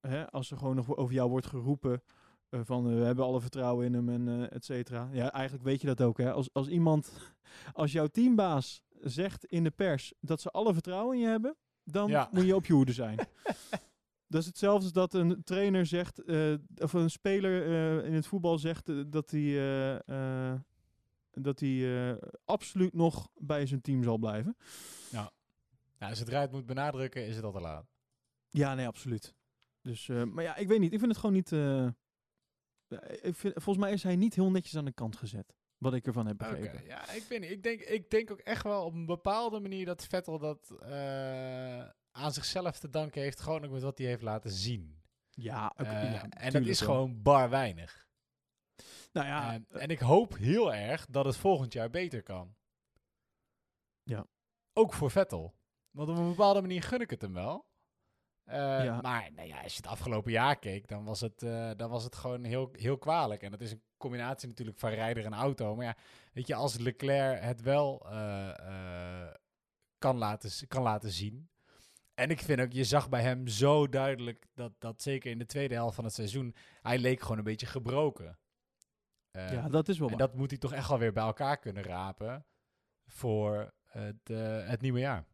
hè, als er gewoon nog over jou wordt geroepen eh, van we hebben alle vertrouwen in hem en et cetera. Ja, eigenlijk weet je dat ook. Hè? Als, als iemand, *laughs* als jouw teambaas zegt in de pers dat ze alle vertrouwen in je hebben, dan Ja. moet je op je hoede zijn. *laughs* Dat is hetzelfde als dat een trainer zegt, eh, of een speler eh, in het voetbal zegt eh, dat hij, dat hij absoluut nog bij zijn team zal blijven. Nou, zodra je het moet benadrukken, is het al te laat. Ja, nee, absoluut. Dus, maar ja, ik weet niet. Ik vind het gewoon niet. ik vind, volgens mij is hij niet heel netjes aan de kant gezet. Wat ik ervan heb begrepen. ja, ik weet niet. Ik denk, ik denk ook echt wel op een bepaalde manier dat Vettel dat eh, aan zichzelf te danken heeft. Gewoon ook met wat hij heeft laten zien. Ja, Eh, ja, en dat is wel. gewoon bar weinig. Nou ja, en, en ik hoop heel erg dat het volgend jaar beter kan. Ja. Ook voor Vettel. Want op een bepaalde manier gun ik het hem wel. Eh, Ja. Maar nou ja, als je het afgelopen jaar keek, dan was het, eh, dan was het gewoon heel, heel kwalijk. En dat is een combinatie natuurlijk van rijder en auto. Maar ja, weet je, als Leclerc het wel eh, eh, kan, laten, kan laten zien. En ik vind ook, je zag bij hem zo duidelijk dat, dat zeker in de tweede helft van het seizoen, hij leek gewoon een beetje gebroken. Eh, ja, dat is wel en waar. dat moet hij toch echt wel weer bij elkaar kunnen rapen voor het, het nieuwe jaar.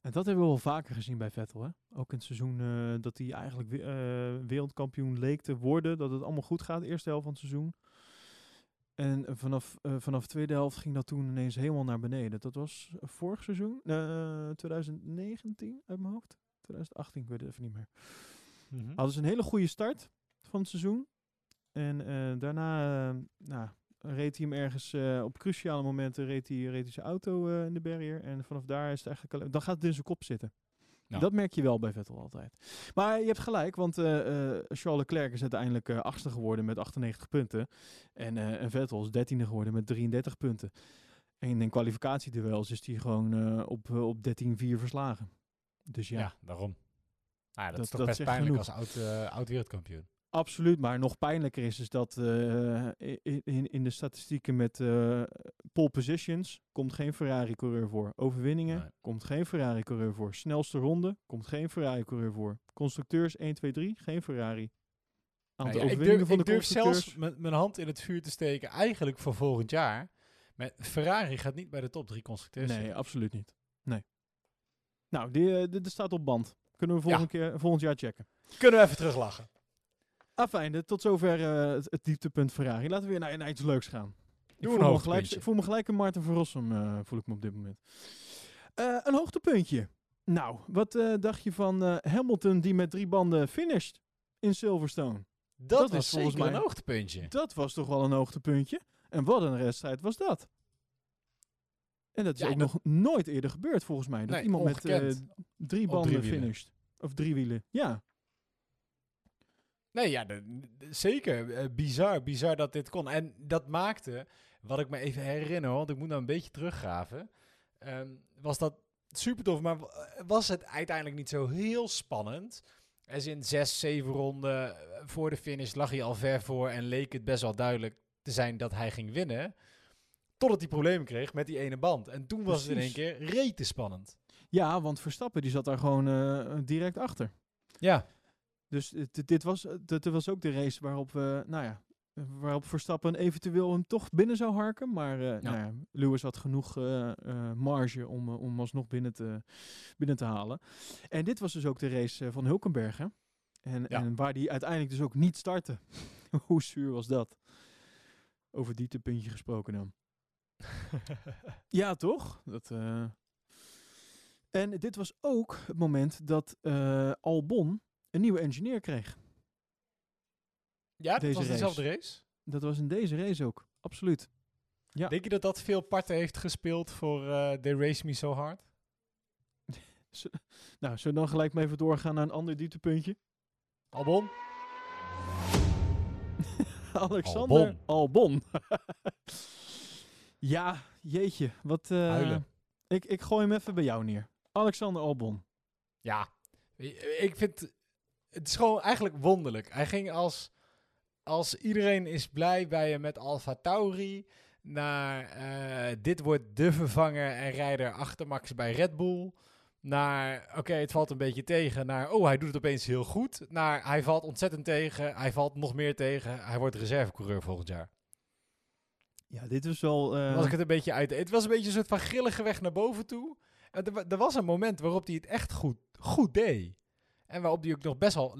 En dat hebben we wel vaker gezien bij Vettel. Hè? Ook in het seizoen dat hij eigenlijk we- wereldkampioen leek te worden. Dat het allemaal goed gaat, de eerste helft van het seizoen. En vanaf, eh, vanaf de tweede helft ging dat toen ineens helemaal naar beneden. Dat was vorig seizoen, eh 2019 uit mijn hoofd. 2018, ik weet het even niet meer. Hadden ze een hele goede start van het seizoen. En eh, daarna nou, reed hij hem ergens op cruciale momenten reed hij, reed hij zijn auto in de barrier. En vanaf daar is het eigenlijk alleen- dan gaat het in zijn kop zitten. Ja. Dat merk je wel bij Vettel altijd. Maar je hebt gelijk, want eh, Charles Leclerc is uiteindelijk eh, achtste geworden met 98 punten. En, eh, en Vettel is dertiende geworden met 33 punten. En in kwalificatieduels is hij gewoon op, op 13-4 verslagen. Dus ja, Ja, daarom. Nou, ja, dat, Dat- is toch dat best pijnlijk genoeg. als oud, oud wereldkampioen. Absoluut, maar nog pijnlijker is, is dat eh, in, in de statistieken met eh pole positions komt geen Ferrari-coureur voor. Overwinningen Nee. komt geen Ferrari-coureur voor. Snelste ronde komt geen Ferrari-coureur voor. Constructeurs 1, 2, 3, geen Ferrari. Aantal Nou ja, overwinningen durf, van de ik durf zelfs mijn- mijn hand in het vuur te steken, eigenlijk voor volgend jaar. Met Ferrari gaat niet bij de top drie constructeurs. Nee, absoluut niet. Nee. Nou, die, eh, dit staat op band. Kunnen we volgend, keer, volgend jaar checken. Kunnen we even teruglachen. Afijn, tot zover eh, het, het dieptepunt Ferrari. Laten we weer naar, naar iets leuks gaan. Ik voel, me gelijk, ik voel me gelijk een Maarten van Rossum, eh, voel ik me op dit moment. Eh, een hoogtepuntje. Nou, wat dacht je van Hamilton die met drie banden finished in Silverstone? Dat, Dat was is volgens mij- een hoogtepuntje. Dat was toch wel een hoogtepuntje. En wat een wedstrijd was dat. En dat is Ja, ook dat- nog nooit eerder gebeurd volgens mij. Dat Nee, iemand met drie banden drie finished. Of drie wielen, ja. Nee, ja, de- de- zeker. Eh, bizar, bizar dat dit kon. En dat maakte, wat ik me even herinner, want ik moet nou een beetje teruggraven, ehm, was dat super tof, maar wa- was het uiteindelijk niet zo heel spannend. Er in zes, zeven ronden eh, voor de finish lag hij al ver voor en leek het best wel duidelijk te zijn dat hij ging winnen. Totdat hij problemen kreeg met die ene band. En toen was het in één keer rete spannend. Ja, want Verstappen die zat daar gewoon eh, direct achter. Ja, Dus dit, dit, was, dit was ook de race waarop, we, nou ja, waarop Verstappen eventueel hem toch binnen zou harken. Maar eh, Nou ja, Lewis had genoeg eh, eh, marge om, eh, om alsnog binnen te, binnen te halen. En dit was dus ook de race eh, van Hulkenberg. hè? En, Ja. en waar die uiteindelijk dus ook niet startte. *laughs* Hoe zuur was dat? Over dieptepuntje gesproken dan. *laughs* Ja, toch? Dat, eh, En dit was ook het moment dat eh, Albon een nieuwe engineer kreeg. ja dat Deze was race. dezelfde race. Dat was in deze race ook, absoluut. Ja. Denk je dat dat veel parten heeft gespeeld voor eh They Race Me So Hard? *laughs* Nou, zullen we dan gelijk maar even doorgaan naar een ander dieptepuntje? Albon? *laughs* Alexander Albon. *laughs* ja, jeetje. Wat, eh, Huilen. ik, ik gooi hem even bij jou neer. Alexander Albon. Ja. Ik vind... Het is gewoon eigenlijk wonderlijk. Hij ging als... Als iedereen is blij bij hem met Alfa Tauri... Naar eh, dit wordt de vervanger en rijder achter Max bij Red Bull. Naar, oké, het valt een beetje tegen. Naar, oh, hij doet het opeens heel goed. Naar, hij valt ontzettend tegen. Hij valt nog meer tegen. Hij wordt reservecoureur volgend jaar. Ja, dit was wel... eh, was ik het een beetje uit. Het was een beetje een soort van grillige weg naar boven toe. Er, er was een moment waarop hij het echt goed, goed deed. En waarop hij ook nog best wel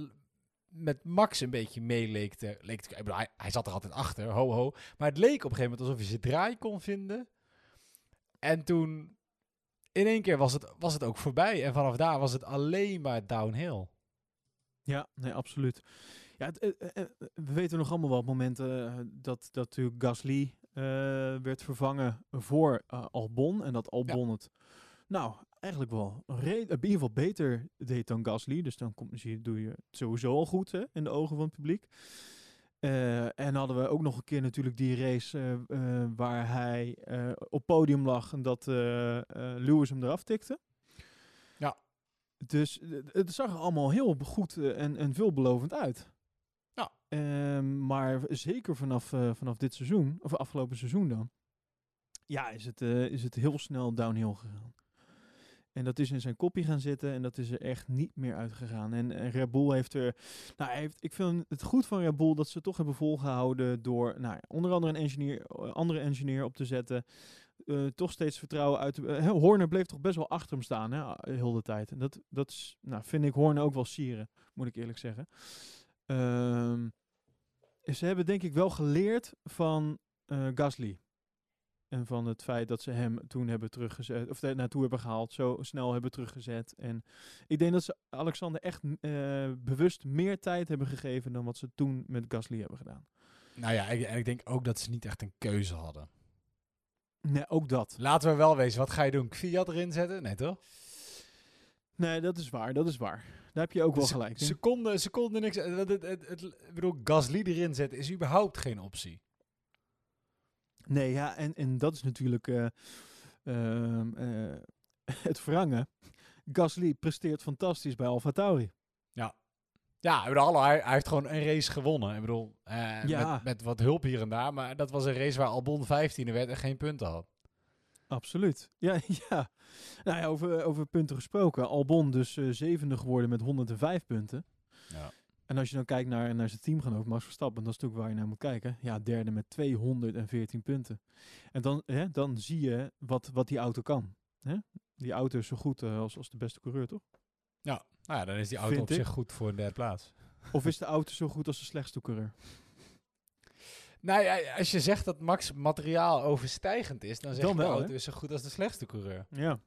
met Max een beetje mee leek te... Leek te bedoel, hij, hij zat er altijd achter, ho ho. Maar het leek op een gegeven moment alsof hij zijn draai kon vinden. En toen... In één keer was het, was het ook voorbij. En vanaf daar was het alleen maar downhill. Ja, nee, absoluut. Ja, het, eh, eh, eh, we weten nog allemaal wel momenten eh, dat, dat natuurlijk Gasly werd vervangen voor Albon. En dat Albon het, nou, eigenlijk wel in ieder geval beter deed dan Gasly. Dus dan kom, zie doe je het sowieso al goed hè, in de ogen van het publiek. Eh, en hadden we ook nog een keer natuurlijk die race eh, eh, waar hij op podium lag en dat Lewis hem eraf tikte. Ja. Dus het zag er allemaal heel goed en, en veelbelovend uit. Ja. Ehm, maar zeker vanaf, vanaf dit seizoen, of afgelopen seizoen dan, ja, is het, is het heel snel downhill gegaan. En dat is in zijn kopje gaan zitten en dat is er echt niet meer uitgegaan. En, en Red Bull heeft er... Nou, hij heeft, ik vind het goed van Red Bull dat ze toch hebben volgehouden door nou, onder andere een engineer, eh, andere engineer op te zetten. Eh, toch steeds vertrouwen uit eh, Horner bleef toch best wel achter hem staan, hè, heel de tijd. En dat, dat is, nou, vind ik Horner ook wel sieren, moet ik eerlijk zeggen. Ehm, ze hebben denk ik wel geleerd van Gasly. En van het feit dat ze hem toen hebben teruggezet, of naartoe hebben gehaald, zo snel hebben teruggezet. En ik denk dat ze Alexander echt eh, bewust meer tijd hebben gegeven dan wat ze toen met Gasly hebben gedaan. Nou ja, ik, en ik denk ook dat ze niet echt een keuze hadden. Nee, ook dat. Laten we wel wezen, wat ga je doen? Fiat erin zetten? Nee, toch? Nee, dat is waar, dat is waar. Daar heb je ook wel gelijk in. Seconde, seconde niks. eh, Het, het, het, het- ik bedoel, Gasly erin zetten is überhaupt geen optie. Nee, ja, en, en dat is natuurlijk eh, ehm, eh, *laughs* het verrangen. Gasly presteert fantastisch bij Alfa Tauri. Ja, bedoel, hallo, hij, hij heeft gewoon een race gewonnen. Ik bedoel, eh, Ja. met, met wat hulp hier en daar. Maar dat was een race waar Albon 15e werd en geen punten had. Absoluut. Ja, *laughs* ja. Nou ja, over, over punten gesproken. Albon dus zevende geworden met 105 punten. Ja. En als je dan kijkt naar, naar zijn teamgenoot Max Verstappen, dat is natuurlijk waar je naar moet kijken. Ja, derde met 214 punten. En dan, hè, dan zie je wat, wat die auto kan. Hè? Die auto is zo goed eh, als, als de beste coureur, toch? Nou ja, dan is die auto Vind op ik. zich goed voor een derde plaats. Of is de auto zo goed als de slechtste coureur? *laughs* Nou ja, als je zegt dat Max materiaal overstijgend is, dan zeg Dan je de wel, auto hè? is zo goed als de slechtste coureur. Ja.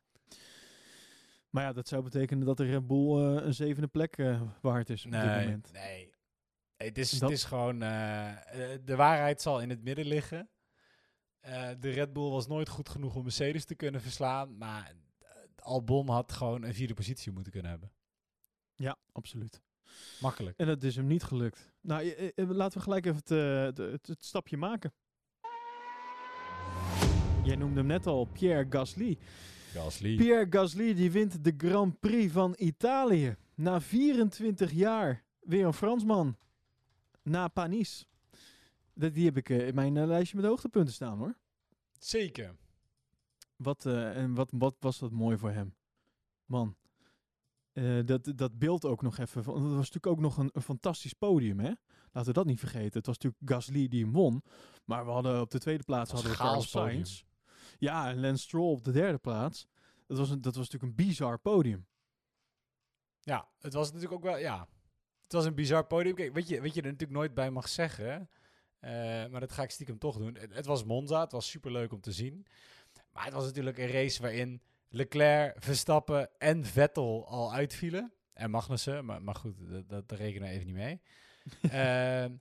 Maar ja, dat zou betekenen dat de Red Bull een zevende plek eh, waard is op dit Nee, moment. nee. Het, is, Dat- het is gewoon... eh, eh, de waarheid zal in het midden liggen. De Red Bull was nooit goed genoeg om Mercedes te kunnen verslaan. Maar Albon had gewoon een vierde positie moeten kunnen hebben. Ja, absoluut. Makkelijk. En dat is hem niet gelukt. Nou, laten we gelijk even het, het, het, het stapje maken. Jij noemde hem net al, Pierre Gasly. Gasly. Pierre Gasly die wint de Grand Prix van Italië. Na 24 jaar weer een Fransman. Na Panis. Dat, die heb ik eh, in mijn eh, lijstje met hoogtepunten staan hoor. Zeker. Wat, eh, en wat, wat was dat mooi voor hem. Man. Dat, dat beeld ook nog even. van- Dat was natuurlijk ook nog een, een fantastisch podium, hè? Laten we dat niet vergeten. Het was natuurlijk Gasly die hem won. Maar we hadden op de tweede plaats hadden we Carlos. Sainz. Ja, en Lance Stroll op de derde plaats. Dat was, een, dat was natuurlijk een bizar podium. Ja, het was natuurlijk ook wel... Ja, het was een bizar podium. Kijk, weet je, weet je er natuurlijk nooit bij mag zeggen... eh, maar dat ga ik stiekem toch doen. Het, het was Monza, het was superleuk om te zien. Maar het was natuurlijk een race waarin Leclerc, Verstappen en Vettel al uitvielen. En Magnussen, maar, maar goed, dat, dat, dat rekenen we even niet mee. *laughs* Ehm,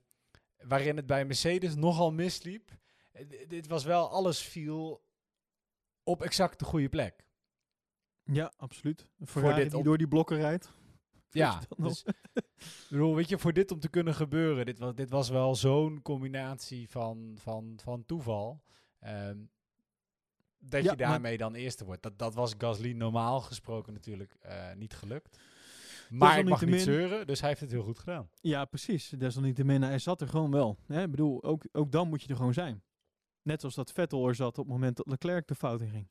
waarin het bij Mercedes nogal misliep. Eh, d- dit was wel, alles viel op exact de goede plek. Ja, absoluut. Ferrari dit die op- door die blokken rijdt. *laughs* Ja, dus, bedoel, weet je, voor dit om te kunnen gebeuren, dit was, dit was wel zo'n combinatie van, van, van toeval. ehm, dat Ja, je maar- daarmee dan eerste wordt. Dat, dat was Gasly normaal gesproken natuurlijk eh, niet gelukt. Maar ik mag niet zeuren, dus hij heeft het heel goed gedaan. Ja, precies. Desalniettemin, hij zat er gewoon wel. Hè? Ik bedoel, ook, ook dan moet je er gewoon zijn. Net zoals dat Vettel er zat op het moment dat Leclerc de fout in ging.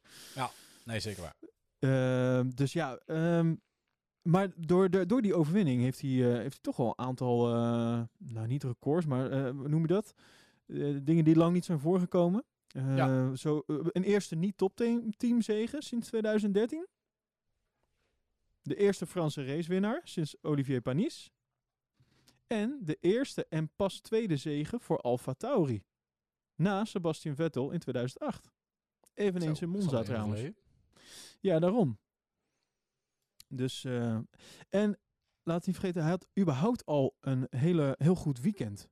Nee, zeker waar. Ehm, dus ja, ehm, maar door, de, door die overwinning heeft hij, eh, heeft hij toch wel een aantal, eh, nou niet records, maar eh, hoe noem je dat? Dingen die lang niet zijn voorgekomen. Ja. zo, een eerste niet-top-team zegen sinds 2013. De eerste Franse racewinnaar sinds Olivier Panis. En de eerste en pas tweede zegen voor Alfa Tauri. Na Sebastian Vettel in 2008. Eveneens Zo, in Monza trouwens. Ja, daarom. Dus, eh, en laat niet vergeten, hij had überhaupt al een hele, heel goed weekend.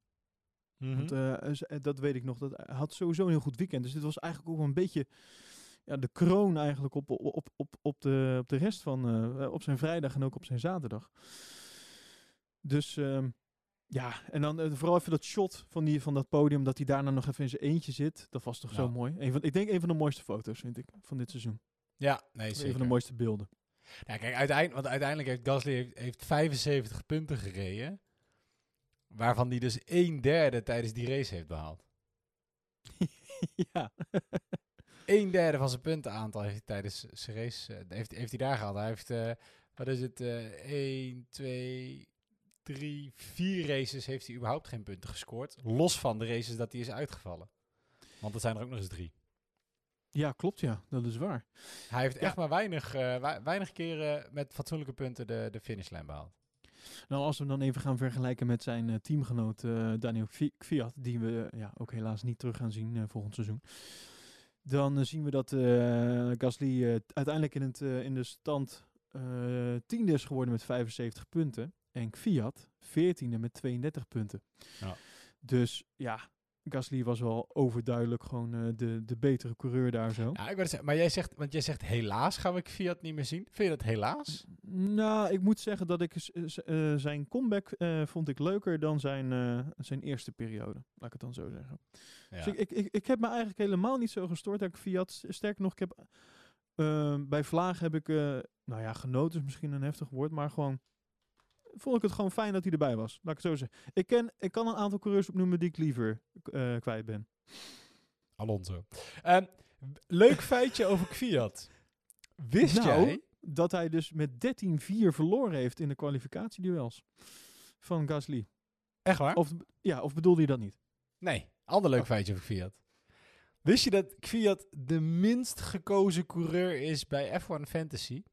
Mhm. Want, eh, eh, dat weet ik nog, dat hij had sowieso een heel goed weekend. Dus dit was eigenlijk ook een beetje ja, de kroon eigenlijk op, op, op, op, de, op de rest van, op zijn vrijdag en ook op zijn zaterdag. Dus ehm, Ja, en dan eh, vooral even dat shot van, die, van dat podium, dat hij daarna nog even in zijn eentje zit. Dat was toch Ja. zo mooi. Een van, ik denk een van de mooiste foto's, vind ik, van dit seizoen. Ja, nee, Een zeker. van de mooiste beelden. Ja, kijk, uiteindelijk, want uiteindelijk heeft Gasly heeft, heeft 75 punten gereden. Waarvan hij dus een derde tijdens die race heeft behaald. *laughs* ja. *laughs* Een derde van zijn puntenaantal heeft hij tijdens zijn race eh, heeft, heeft hij daar gehaald. Hij heeft, eh, wat is het, eh 1, 2, 3, 4 races heeft hij überhaupt geen punten gescoord. Los van de races dat hij is uitgevallen. Want er zijn er ook nog eens drie. ja, klopt ja. Dat is waar. Hij heeft Ja. echt maar weinig, eh, wei- weinig keren met fatsoenlijke punten de, de finishlijn behaald. Nou, als we hem dan even gaan vergelijken met zijn eh, teamgenoot eh, Daniel Kvyat, die we ja, ook helaas niet terug gaan zien volgend seizoen. Dan zien we dat Gasly uiteindelijk in, het, in de stand tiende is geworden met 75 punten. En Kvyat veertiende met 32 punten. Ja. Dus ja, Gasly was wel overduidelijk gewoon eh, de, de betere coureur daar zo. Ja, ik zeggen, maar jij zegt, want jij zegt helaas gaan we Fiat niet meer zien. Vind je dat helaas? Nou, ik moet zeggen dat ik eh, zijn comeback eh, vond ik leuker dan zijn, zijn eerste periode. Laat ik het dan zo zeggen. Ja. Dus ik, ik, ik, ik heb me eigenlijk helemaal niet zo gestoord dat ik Fiat. Sterker nog, ik heb bij Vlaag heb ik, nou ja, genoten is misschien een heftig woord, maar gewoon vond ik het gewoon fijn dat hij erbij was. Laat ik het zo zeggen. Ik, ken, ik kan een aantal coureurs opnoemen die ik liever eh, kwijt ben. Alonso. Ehm, leuk feitje over Fiat. Wist Nou, jij? Dat hij dus met 13-4 verloren heeft in de kwalificatieduels van Gasly. Echt waar? Of, ja, of bedoelde je dat niet? Nee, ander leuk Oh. feitje over Fiat. Wist je dat Fiat de minst gekozen coureur is bij F1 Fantasy?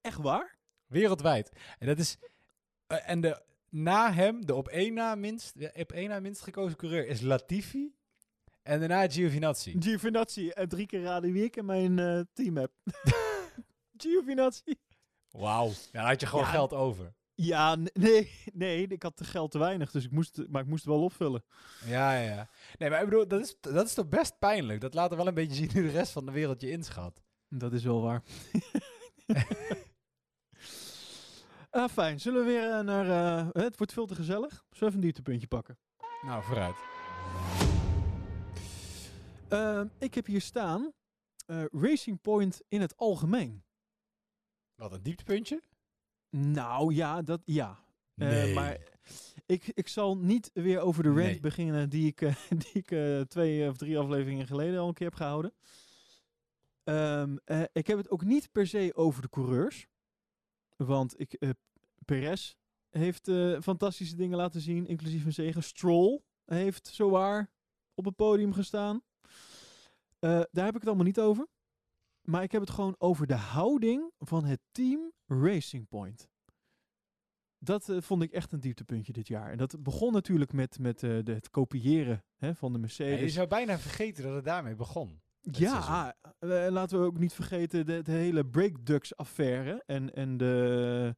Echt waar? Wereldwijd. En dat is... eh, en de, na hem, de op één na minst, de op één na minst gekozen coureur is Latifi. En daarna Giovinazzi. Giovinazzi. En drie keer raden wie ik in mijn eh, team heb. *laughs* Giovinazzi. Wauw. Ja, dan had je gewoon Ja. geld over. Ja, nee, nee, ik had te geld te weinig, dus ik moest, maar ik moest het wel opvullen. Ja, ja, ja. Nee, maar ik bedoel, dat is, dat is toch best pijnlijk. Dat laat er wel een beetje zien hoe de rest van de wereld je inschat. Dat is wel waar. *laughs* ah, fijn. Zullen we weer eh, naar... eh, het wordt veel te gezellig. Zullen we even een dieptepuntje pakken? Nou, vooruit. Ehm, ik heb hier staan eh, Racing Point in het algemeen. Wat een dieptepuntje? Nou ja, dat ja. Nee. maar ik, ik zal niet weer over de rant Nee. beginnen die ik, *laughs* die ik twee of drie afleveringen geleden al een keer heb gehouden. Ehm, eh, ik heb het ook niet per se over de coureurs. Want ik, eh Perez heeft eh, fantastische dingen laten zien, inclusief een zegen. Stroll heeft zowaar op het podium gestaan. Eh, daar heb ik het allemaal niet over. Maar ik heb het gewoon over de houding van het team Racing Point. Dat vond ik echt een dieptepuntje dit jaar. En dat begon natuurlijk met, met het kopiëren hè, van de Mercedes. je zou bijna vergeten dat het daarmee begon. Ja, eh, laten we ook niet vergeten de, de hele Breakdux-affaire en, en de,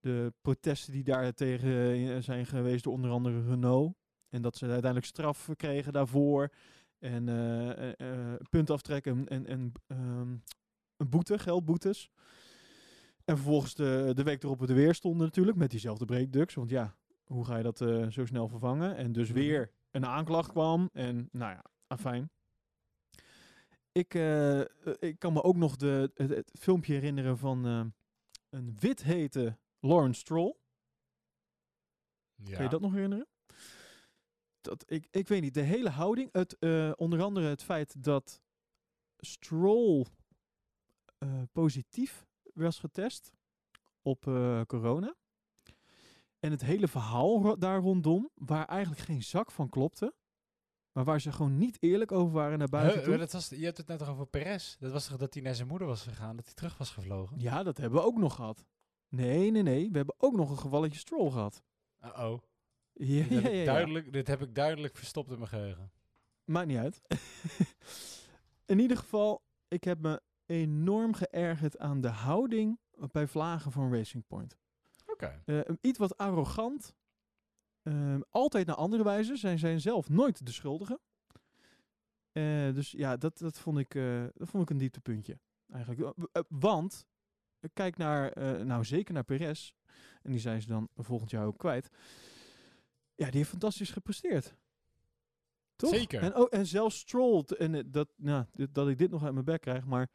de protesten die daar tegen eh, zijn geweest door onder andere Renault. En dat ze uiteindelijk straf kregen daarvoor. En eh, puntaftrek en, en, en ehm, een boete, geldboetes. En vervolgens de, de week erop er weer stonden natuurlijk met diezelfde Breakdux. Want ja, hoe ga je dat zo snel vervangen? En dus Mhm. weer een aanklacht kwam. En nou ja, afijn. Ik, eh, eh, ik kan me ook nog de, het, het filmpje herinneren van eh, een wit hete Lawrence Stroll. Ja. Kan je dat nog herinneren? Dat, ik, ik weet niet, de hele houding. Het, onder andere het feit dat Stroll positief was getest op corona. En het hele verhaal daar rondom, waar eigenlijk geen zak van klopte. Maar waar ze gewoon niet eerlijk over waren naar buiten Huh, toe. dat was, je hebt het net toch over Perez. Dat was toch dat hij naar zijn moeder was gegaan, dat hij terug was gevlogen? Ja, dat hebben we ook nog gehad. Nee, nee, nee. We hebben ook nog een gevalletje Stroll gehad. Uh-oh. Ja, Dit, ja, heb ja, ik duidelijk, dit heb ik duidelijk verstopt in mijn geheugen. Maakt niet uit. *laughs* In ieder geval, ik heb me enorm geërgerd aan de houding bij vlagen van Racing Point. Oké. Eh, iets wat arrogant. Ehm, altijd naar andere wijze. Zij zijn zelf nooit de schuldigen. Eh, dus ja, dat, dat, vond ik, eh, dat vond ik een dieptepuntje. Eigenlijk. Eh, want, kijk naar, nou zeker naar Perez. En die zijn ze dan volgend jaar ook kwijt. Ja, die heeft fantastisch gepresteerd. Toch? Zeker. En, ook, en zelfs Stroll, en dat, nou, dat ik dit nog uit mijn bek krijg, maar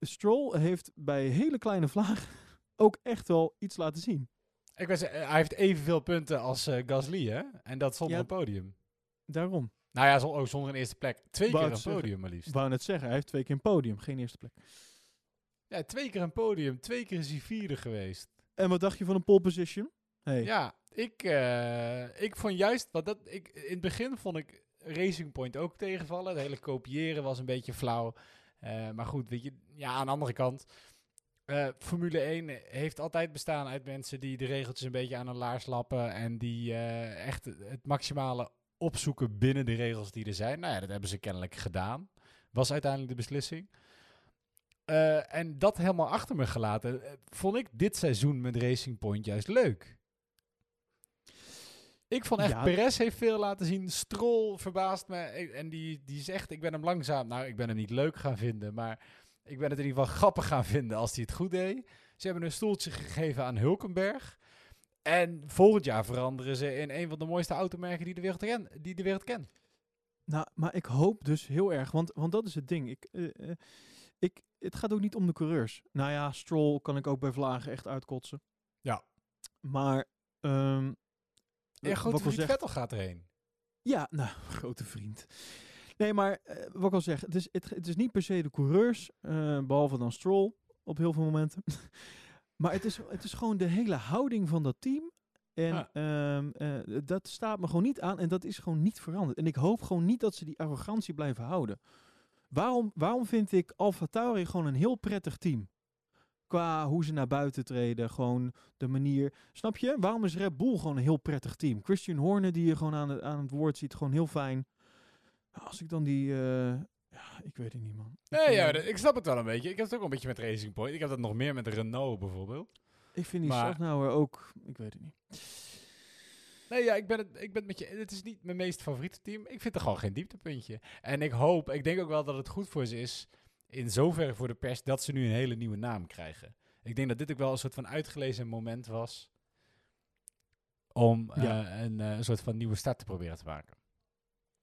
Stroll heeft bij hele kleine vlagen *laughs* ook echt wel iets laten zien. Ik wou zeggen, hij heeft evenveel punten als eh, Gasly, hè? En dat zonder Ja. een podium. Daarom. Nou ja, zo- oh, zonder een eerste plek. Twee Wou keer een zeggen. podium maar liefst. Ik wou net zeggen, hij heeft twee keer een podium, geen eerste plek. Ja, twee keer een podium. Twee keer is hij vierde geweest. En wat dacht je van een pole position? Hey. Ja, ik, eh, ik vond juist... Wat dat, ik, in het begin vond ik Racing Point ook tegenvallen. Het hele kopiëren was een beetje flauw. Eh, maar goed, weet je... Ja, aan de andere kant... eh, Formule 1 heeft altijd bestaan uit mensen die de regeltjes een beetje aan een laars lappen. En die eh, echt het maximale opzoeken binnen de regels die er zijn. Nou ja, dat hebben ze kennelijk gedaan. Was uiteindelijk de beslissing. Eh, en dat helemaal achter me gelaten, vond ik dit seizoen met Racing Point juist leuk. Ik vond echt, Ja. Perez heeft veel laten zien. Stroll verbaast me. En die, die zegt, ik ben hem langzaam... Nou, ik ben hem niet leuk gaan vinden, maar ik ben het in ieder geval grappig gaan vinden als hij het goed deed. Ze hebben een stoeltje gegeven aan Hulkenberg. En volgend jaar veranderen ze in een van de mooiste automerken die de wereld, ken, die de wereld kent. Nou, maar ik hoop dus heel erg, want, want dat is het ding. Ik, eh, eh, ik, het gaat ook niet om de coureurs. Nou ja, Stroll kan ik ook bij Vlagen echt uitkotsen. Ja. Maar, ehm Ja, wat grote vriend Vettel gaat erheen. Ja, nou, *laughs* grote vriend. Nee, maar eh, wat ik al zeg, het is, het, het is niet per se de coureurs, eh, behalve dan Stroll op heel veel momenten. *laughs* maar het is, het is gewoon de hele houding van dat team. En Ja. ehm, eh, dat staat me gewoon niet aan en dat is gewoon niet veranderd. En ik hoop gewoon niet dat ze die arrogantie blijven houden. Waarom, waarom vind ik Alfa Tauri gewoon een heel prettig team? Qua hoe ze naar buiten treden, gewoon de manier. Snap je? Waarom is Red Bull gewoon een heel prettig team? Christian Horner, die je gewoon aan het, aan het woord ziet, gewoon heel fijn. Als ik dan die. eh, ja, ik weet het niet, man. Ik, Nee, ja, eh, ik snap het wel een beetje. Ik heb het ook een beetje met Racing Point. Ik heb dat nog meer met Renault bijvoorbeeld. ik vind die maar- ook. Ik weet het niet. Nee, ja, ik ben, het, ik ben het met je. Het is niet mijn meest favoriete team. Ik vind er gewoon geen dieptepuntje. En ik hoop, ik denk ook wel dat het goed voor ze is. In zoverre voor de pers dat ze nu een hele nieuwe naam krijgen. Ik denk dat dit ook wel een soort van uitgelezen moment was. Om een, eh, een soort van nieuwe start te proberen te maken.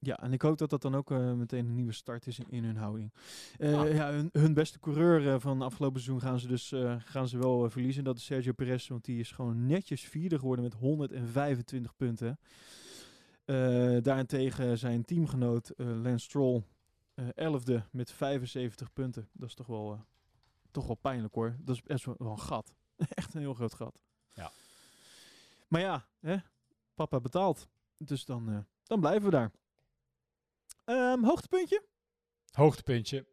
Ja, en ik hoop dat dat dan ook eh, meteen een nieuwe start is in, in hun houding. Eh, Ah. ja, hun, hun beste coureur eh, van afgelopen seizoen gaan ze dus gaan ze wel verliezen. Dat is Sergio Perez, want die is gewoon netjes vierde geworden met 125 punten. Daarentegen zijn teamgenoot Lance Stroll elfde met 75 punten. Dat is toch wel, toch wel pijnlijk hoor. Dat is best wel, een gat. *laughs* Echt een heel groot gat. Ja. Maar ja, hè, papa betaalt. Dus dan, dan blijven we daar. Ehm, hoogtepuntje? Hoogtepuntje.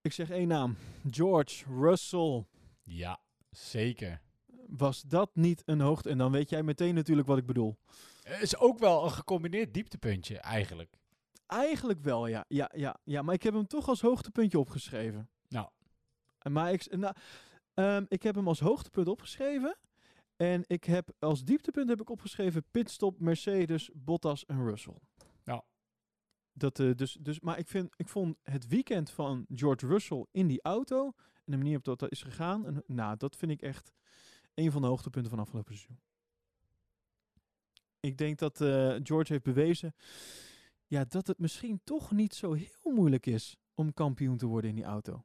Ik zeg één naam. George Russell. Ja, zeker. Was dat niet een hoogte? En dan weet jij meteen natuurlijk wat ik bedoel. Het is ook wel een gecombineerd dieptepuntje eigenlijk. Eigenlijk wel, ja. Ja, ja, ja. Maar ik heb hem toch als hoogtepuntje opgeschreven. Nou. Maar ik, nou, ik heb hem als hoogtepunt opgeschreven. En ik heb als dieptepunt heb ik opgeschreven pitstop Mercedes, Bottas en Russell. Ja. Dat, eh, dus, dus, maar ik, vind, ik vond het weekend van George Russell in die auto en de manier op dat dat is gegaan, en, nou, dat vind ik echt een van de hoogtepunten van afgelopen seizoen. Ik denk dat eh, George heeft bewezen ja, dat het misschien toch niet zo heel moeilijk is om kampioen te worden in die auto.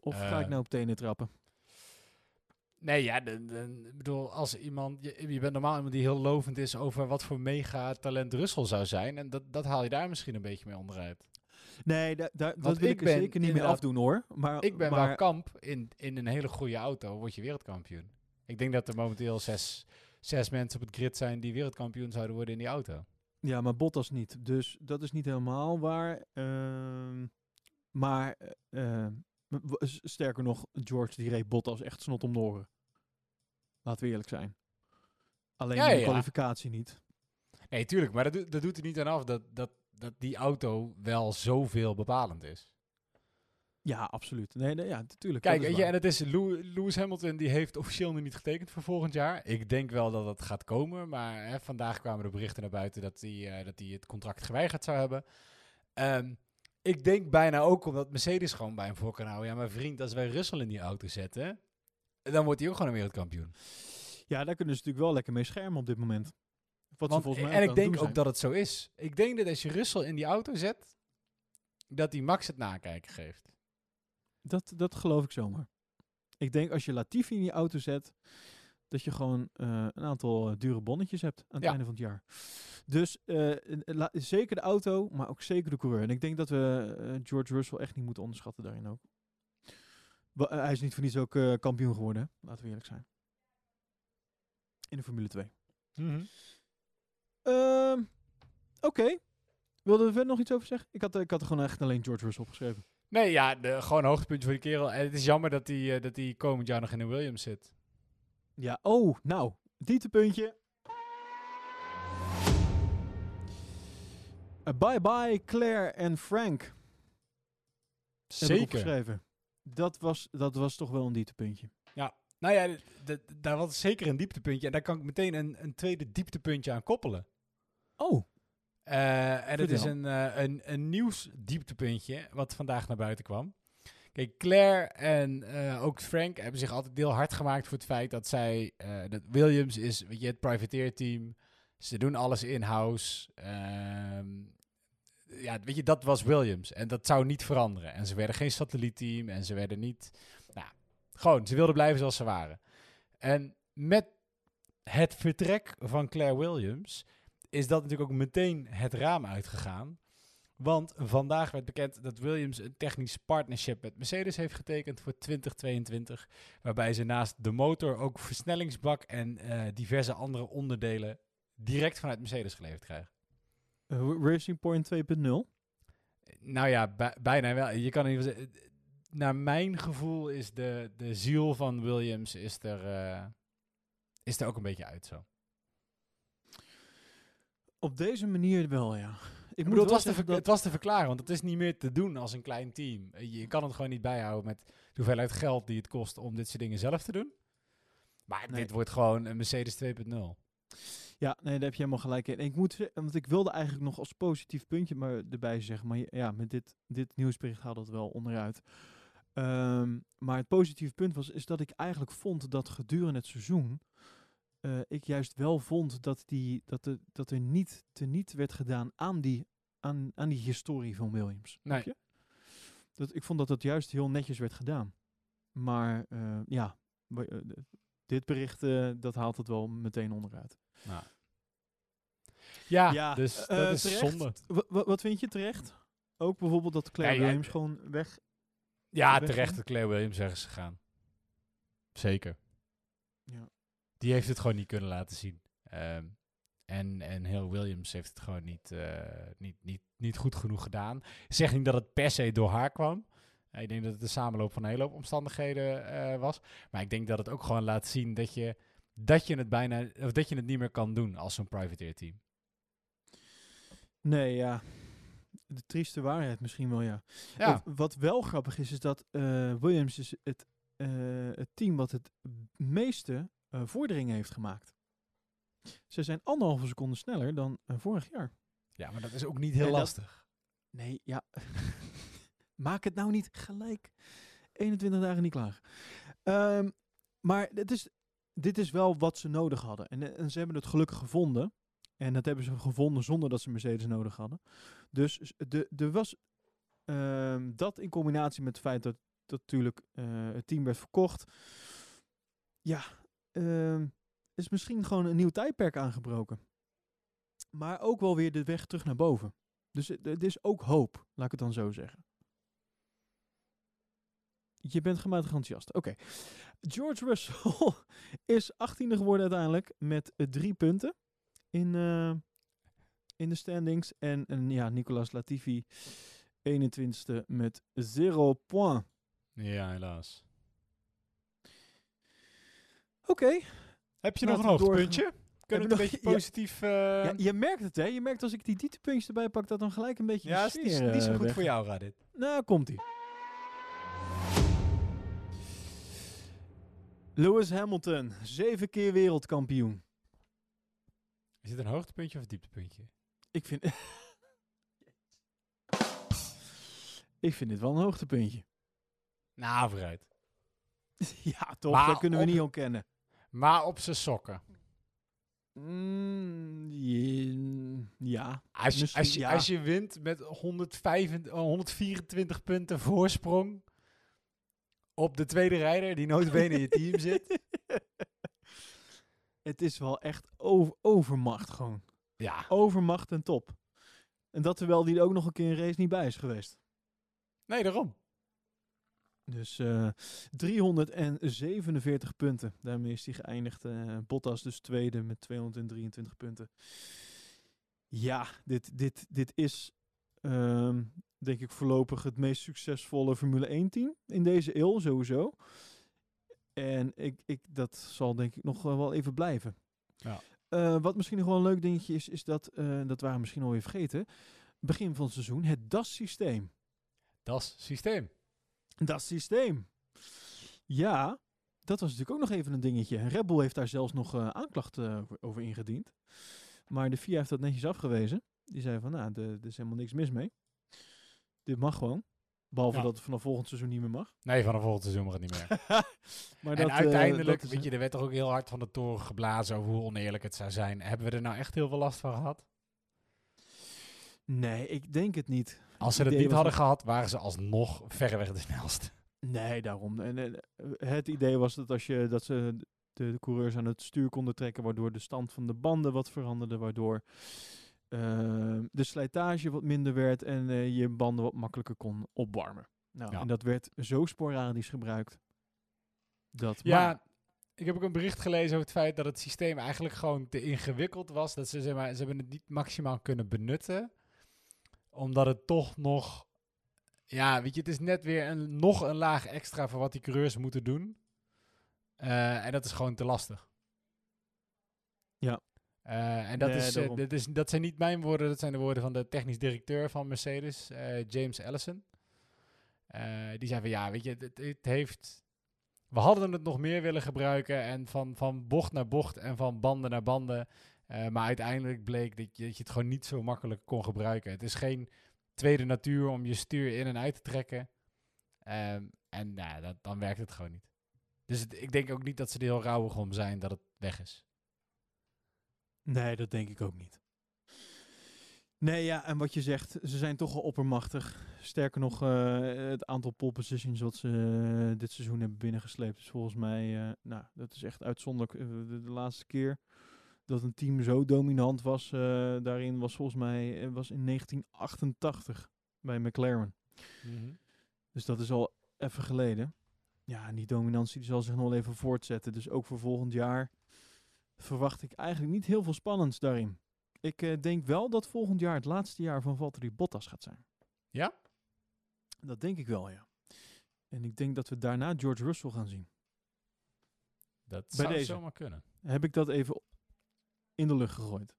Of ga ik Eh, nou op tenen trappen? Nee, ja, de, de- ik bedoel, als iemand, je, je bent normaal iemand die heel lovend is over wat voor mega talent Russell zou zijn. En dat, dat haal je daar misschien een beetje mee onderuit. Nee, da, da, dat wil ik ik, ben zeker niet meer afdoen hoor. Maar, Ik ben maar, wel kamp, in, in een hele goede auto word je wereldkampioen. Ik denk dat er momenteel zes, zes mensen op het grid zijn die wereldkampioen zouden worden in die auto. Ja, maar Bottas niet. Dus dat is niet helemaal waar. Ehm, maar eh, eh, sterker nog, George die reed Bottas echt snot om de oren. Laten we eerlijk zijn. Alleen Ja, de ja. kwalificatie niet. Nee, tuurlijk, maar dat, doet- dat doet er niet aan af dat, dat, dat die auto wel zoveel bepalend is. Ja, absoluut. Nee, nee ja, natuurlijk. Kijk, weet je, en het is Lew- Lewis Hamilton die heeft officieel nu niet getekend voor volgend jaar. Ik denk wel dat dat gaat komen, maar hè, vandaag kwamen de berichten naar buiten dat hij eh, dat hij het contract geweigerd zou hebben. Ehm, ik denk bijna ook omdat Mercedes gewoon bij hem voor kan houden. Ja, maar vriend, als wij Russell in die auto zetten, dan wordt hij ook gewoon een wereldkampioen. Ja, daar kunnen ze natuurlijk wel lekker mee schermen op dit moment. Wat ze Want- volgens mij en ik denk ook dat het zo is. Ik denk dat als je Russell in die auto zet, dat hij Max het nakijken geeft. Dat, dat geloof ik zomaar. Ik denk als je Latifi in je auto zet, dat je gewoon eh, een aantal eh, dure bonnetjes hebt aan het Ja. einde van het jaar. Dus eh, zeker de auto, maar ook zeker de coureur. En ik denk dat we George Russell echt niet moeten onderschatten daarin ook. Wa- hij is niet voor niets ook kampioen geworden, hè? laten we eerlijk zijn. In de Formule 2. Ehm, Oké. Wilden we verder nog iets over zeggen? Ik had, ik had er gewoon echt alleen George Russell opgeschreven. Nee, ja, de, gewoon een hoogtepuntje voor die kerel. En het is jammer dat hij, dat hij komend jaar nog in de Williams zit. Ja, oh, nou, dietepuntje. Uh, bye bye Claire en Frank. Zeker. Dat was, dat was toch wel een dieptepuntje. Nou ja, d- d- daar was zeker een dieptepuntje. En daar kan ik meteen een, een tweede dieptepuntje aan koppelen. Oh, Eh, en het is een, eh, een, een nieuwsdieptepuntje wat vandaag naar buiten kwam. Kijk, Claire en eh, ook Frank hebben zich altijd heel hard gemaakt voor het feit dat zij, eh, dat Williams is, weet je, het privateerteam. Ze doen alles in-house. Ehm, ja, weet je, dat was Williams. En dat zou niet veranderen. En ze werden geen satellietteam en ze werden niet, nou, gewoon, ze wilden blijven zoals ze waren. En met het vertrek van Claire Williams is dat natuurlijk ook meteen het raam uitgegaan. Want vandaag werd bekend dat Williams een technisch partnership met Mercedes heeft getekend voor 2022. Waarbij ze naast de motor ook versnellingsbak en eh, diverse andere onderdelen direct vanuit Mercedes geleverd krijgen. eh, Racing Point 2.0. Nou ja, bij- bijna wel. Je kan geval zeggen, naar mijn gevoel is de, de ziel van Williams is er, eh, is er ook een beetje uit zo. Op deze manier wel, ja. Ik, bedoel, het was, te dat... het was te verklaren, want het is niet meer te doen als een klein team. Eh, Je kan het gewoon niet bijhouden met de hoeveelheid geld die het kost om dit soort dingen zelf te doen. Maar Nee. dit wordt gewoon een Mercedes 2.0. Ja, nee, daar heb je helemaal gelijk in. En Ik moet want ik wilde eigenlijk nog als positief puntje maar erbij zeggen. Maar ja, met dit, dit nieuwsbericht haalde het wel onderuit. Ehm, maar het positieve punt was, is dat ik eigenlijk vond dat gedurende het seizoen... eh, ik juist wel vond dat, die, dat, er, dat er niet teniet werd gedaan aan die, aan, aan die historie van Williams. Nee. je? Dat, ik vond dat het juist heel netjes werd gedaan. Maar eh, ja, eh, dit bericht, eh, dat haalt het wel meteen onderuit. Ja, Ja, dus dat is terecht. zonde. Wa- wa- wat vind je terecht? Ook bijvoorbeeld dat Claire Ja, Williams gewoon weg... Ja, weg terecht dat Claire Williams is gegaan. Zeker. Ja. Die heeft het gewoon niet kunnen laten zien. Ehm, en, en heel Williams heeft het gewoon niet, eh, niet, niet, niet goed genoeg gedaan. Zeg niet dat het per se door haar kwam. Ik denk dat het de samenloop van een hele hoop omstandigheden eh, was. Maar ik denk dat het ook gewoon laat zien dat je, dat je het bijna of dat je het niet meer kan doen als zo'n privateer team. Nee, ja. De trieste waarheid misschien wel, ja. Ja, Wat, wat wel grappig is, is dat eh, Williams is het, eh, het team wat het meeste vorderingen heeft gemaakt. Ze zijn anderhalve seconde sneller dan eh, vorig jaar. ja, maar dat is ook niet heel dat- lastig. Nee, ja. *laughs* Maak het nou niet gelijk 21 dagen niet klaar. Ehm, maar dit is, dit is wel wat ze nodig hadden. En, eh, en ze hebben het gelukkig gevonden. En dat hebben ze gevonden zonder dat ze Mercedes nodig hadden. Dus de, er was ehm, dat in combinatie met het feit dat, dat natuurlijk eh, het team werd verkocht. Ja, ehm, is misschien gewoon een nieuw tijdperk aangebroken. Maar ook wel weer de weg terug naar boven. Dus het is ook hoop, laat ik het dan zo zeggen. Je bent gematigd enthousiast. Oké. George Russell *laughs* is 18e geworden uiteindelijk met eh, drie punten in, eh, in de standings. En, en ja, Nicolas Latifi 21e met 0 point. Ja, helaas. Oké. Heb je nog een hoogtepuntje? *laughs* Kunnen we een beetje positief... *laughs* eh, Ja, je merkt het, hè? Je merkt als ik die dieptepuntjes erbij pak, dat dan gelijk een beetje ja, is niet, zo eh, goed weg- voor jou, gaat dit. Nou, komt ie. Lewis Hamilton, zeven keer wereldkampioen. Is dit een hoogtepuntje of een dieptepuntje? Ik vind. *laughs* ik vind dit wel een hoogtepuntje. Nou, vooruit. ja, toch? Maar dat kunnen we op- niet ontkennen. Maar op zijn sokken. Mm, ja. Als je, als, je, ja. als je wint met 125, eh, 124 punten voorsprong op de tweede rijder die notabene in je team *laughs* zit. Het is wel echt over, overmacht gewoon. Ja, Overmacht en top. En dat terwijl die er ook nog een keer een race niet bij is geweest. nee, daarom. Dus eh 347 punten. Daarmee is hij geëindigd. eh, Bottas dus tweede met 223 punten. Ja, dit, dit, dit is ehm, denk ik voorlopig het meest succesvolle Formule 1 team in deze eeuw sowieso. En ik, ik, dat zal denk ik nog wel wel even blijven. Ja. Eh, wat misschien nog wel een leuk dingetje is, is dat, eh, dat waren we misschien alweer vergeten, begin van het seizoen, het DAS-systeem. Dat is systeem. Dat systeem. Ja, dat was natuurlijk ook nog even een dingetje. Red Bull heeft daar zelfs nog eh, aanklachten over- over ingediend. Maar de FIA heeft dat netjes afgewezen. Die zei van, nou, er is helemaal niks mis mee. Dit mag gewoon. Behalve Ja. dat het vanaf volgend seizoen niet meer mag. Nee, van de volgende seizoen mag het niet meer. *laughs* maar en dat, eh, uiteindelijk, dat weet je, er werd toch ook heel hard van de toren geblazen over hoe oneerlijk het zou zijn. Hebben we er nou echt heel veel last van gehad? Nee, ik denk het niet. Als ze het idee niet hadden gehad, waren ze alsnog verreweg de snelste. Nee, daarom. En, en, eh, het idee was dat, als je, dat ze de, de coureurs aan het stuur konden trekken, waardoor de stand van de banden wat veranderde, waardoor eh, de slijtage wat minder werd en eh, je banden wat makkelijker kon opwarmen. Nou, Ja. En dat werd zo sporadisch gebruikt. Dat Ja, maar- ik heb ook een bericht gelezen over het feit dat het systeem eigenlijk gewoon te ingewikkeld was. Dat ze, zeg maar, ze hebben het niet maximaal kunnen benutten. Omdat het toch nog... Ja, weet je, het is net weer een, nog een laag extra voor wat die coureurs moeten doen. Eh, en dat is gewoon te lastig. Ja. Eh, en dat, Nee, is, eh, dat, is, dat zijn niet mijn woorden, dat zijn de woorden van de technisch directeur van Mercedes, James Ellison. Eh, die zei van ja, weet je, het, het heeft. We hadden het nog meer willen gebruiken en van, van bocht naar bocht en van banden naar banden. Eh, maar uiteindelijk bleek dat je, je het gewoon niet zo makkelijk kon gebruiken. Het is geen tweede natuur om je stuur in en uit te trekken. Ehm, en nou, dan werkt het gewoon niet. Dus ik denk ook niet dat ze er heel rauwig om zijn dat het weg is. Nee, dat denk ik ook niet. Nee, ja, en wat je zegt, ze zijn toch al oppermachtig. Sterker nog, eh, het aantal pole positions wat ze eh, dit seizoen hebben binnengesleept is volgens mij, nou, dat is echt uitzonderlijk. De, de laatste keer dat een team zo dominant was, eh, daarin was volgens mij, eh, was in 1988 bij McLaren. Dus dat is al even geleden. Ja, en die dominantie die zal zich nog even voortzetten. Dus ook voor volgend jaar verwacht ik eigenlijk niet heel veel spannends daarin. Ik eh, denk wel dat volgend jaar het laatste jaar van Valtteri Bottas gaat zijn. Ja? Dat denk ik wel, ja. En ik denk dat we daarna George Russell gaan zien. Dat Bij zou deze. zomaar kunnen. Heb ik dat even in de lucht gegooid.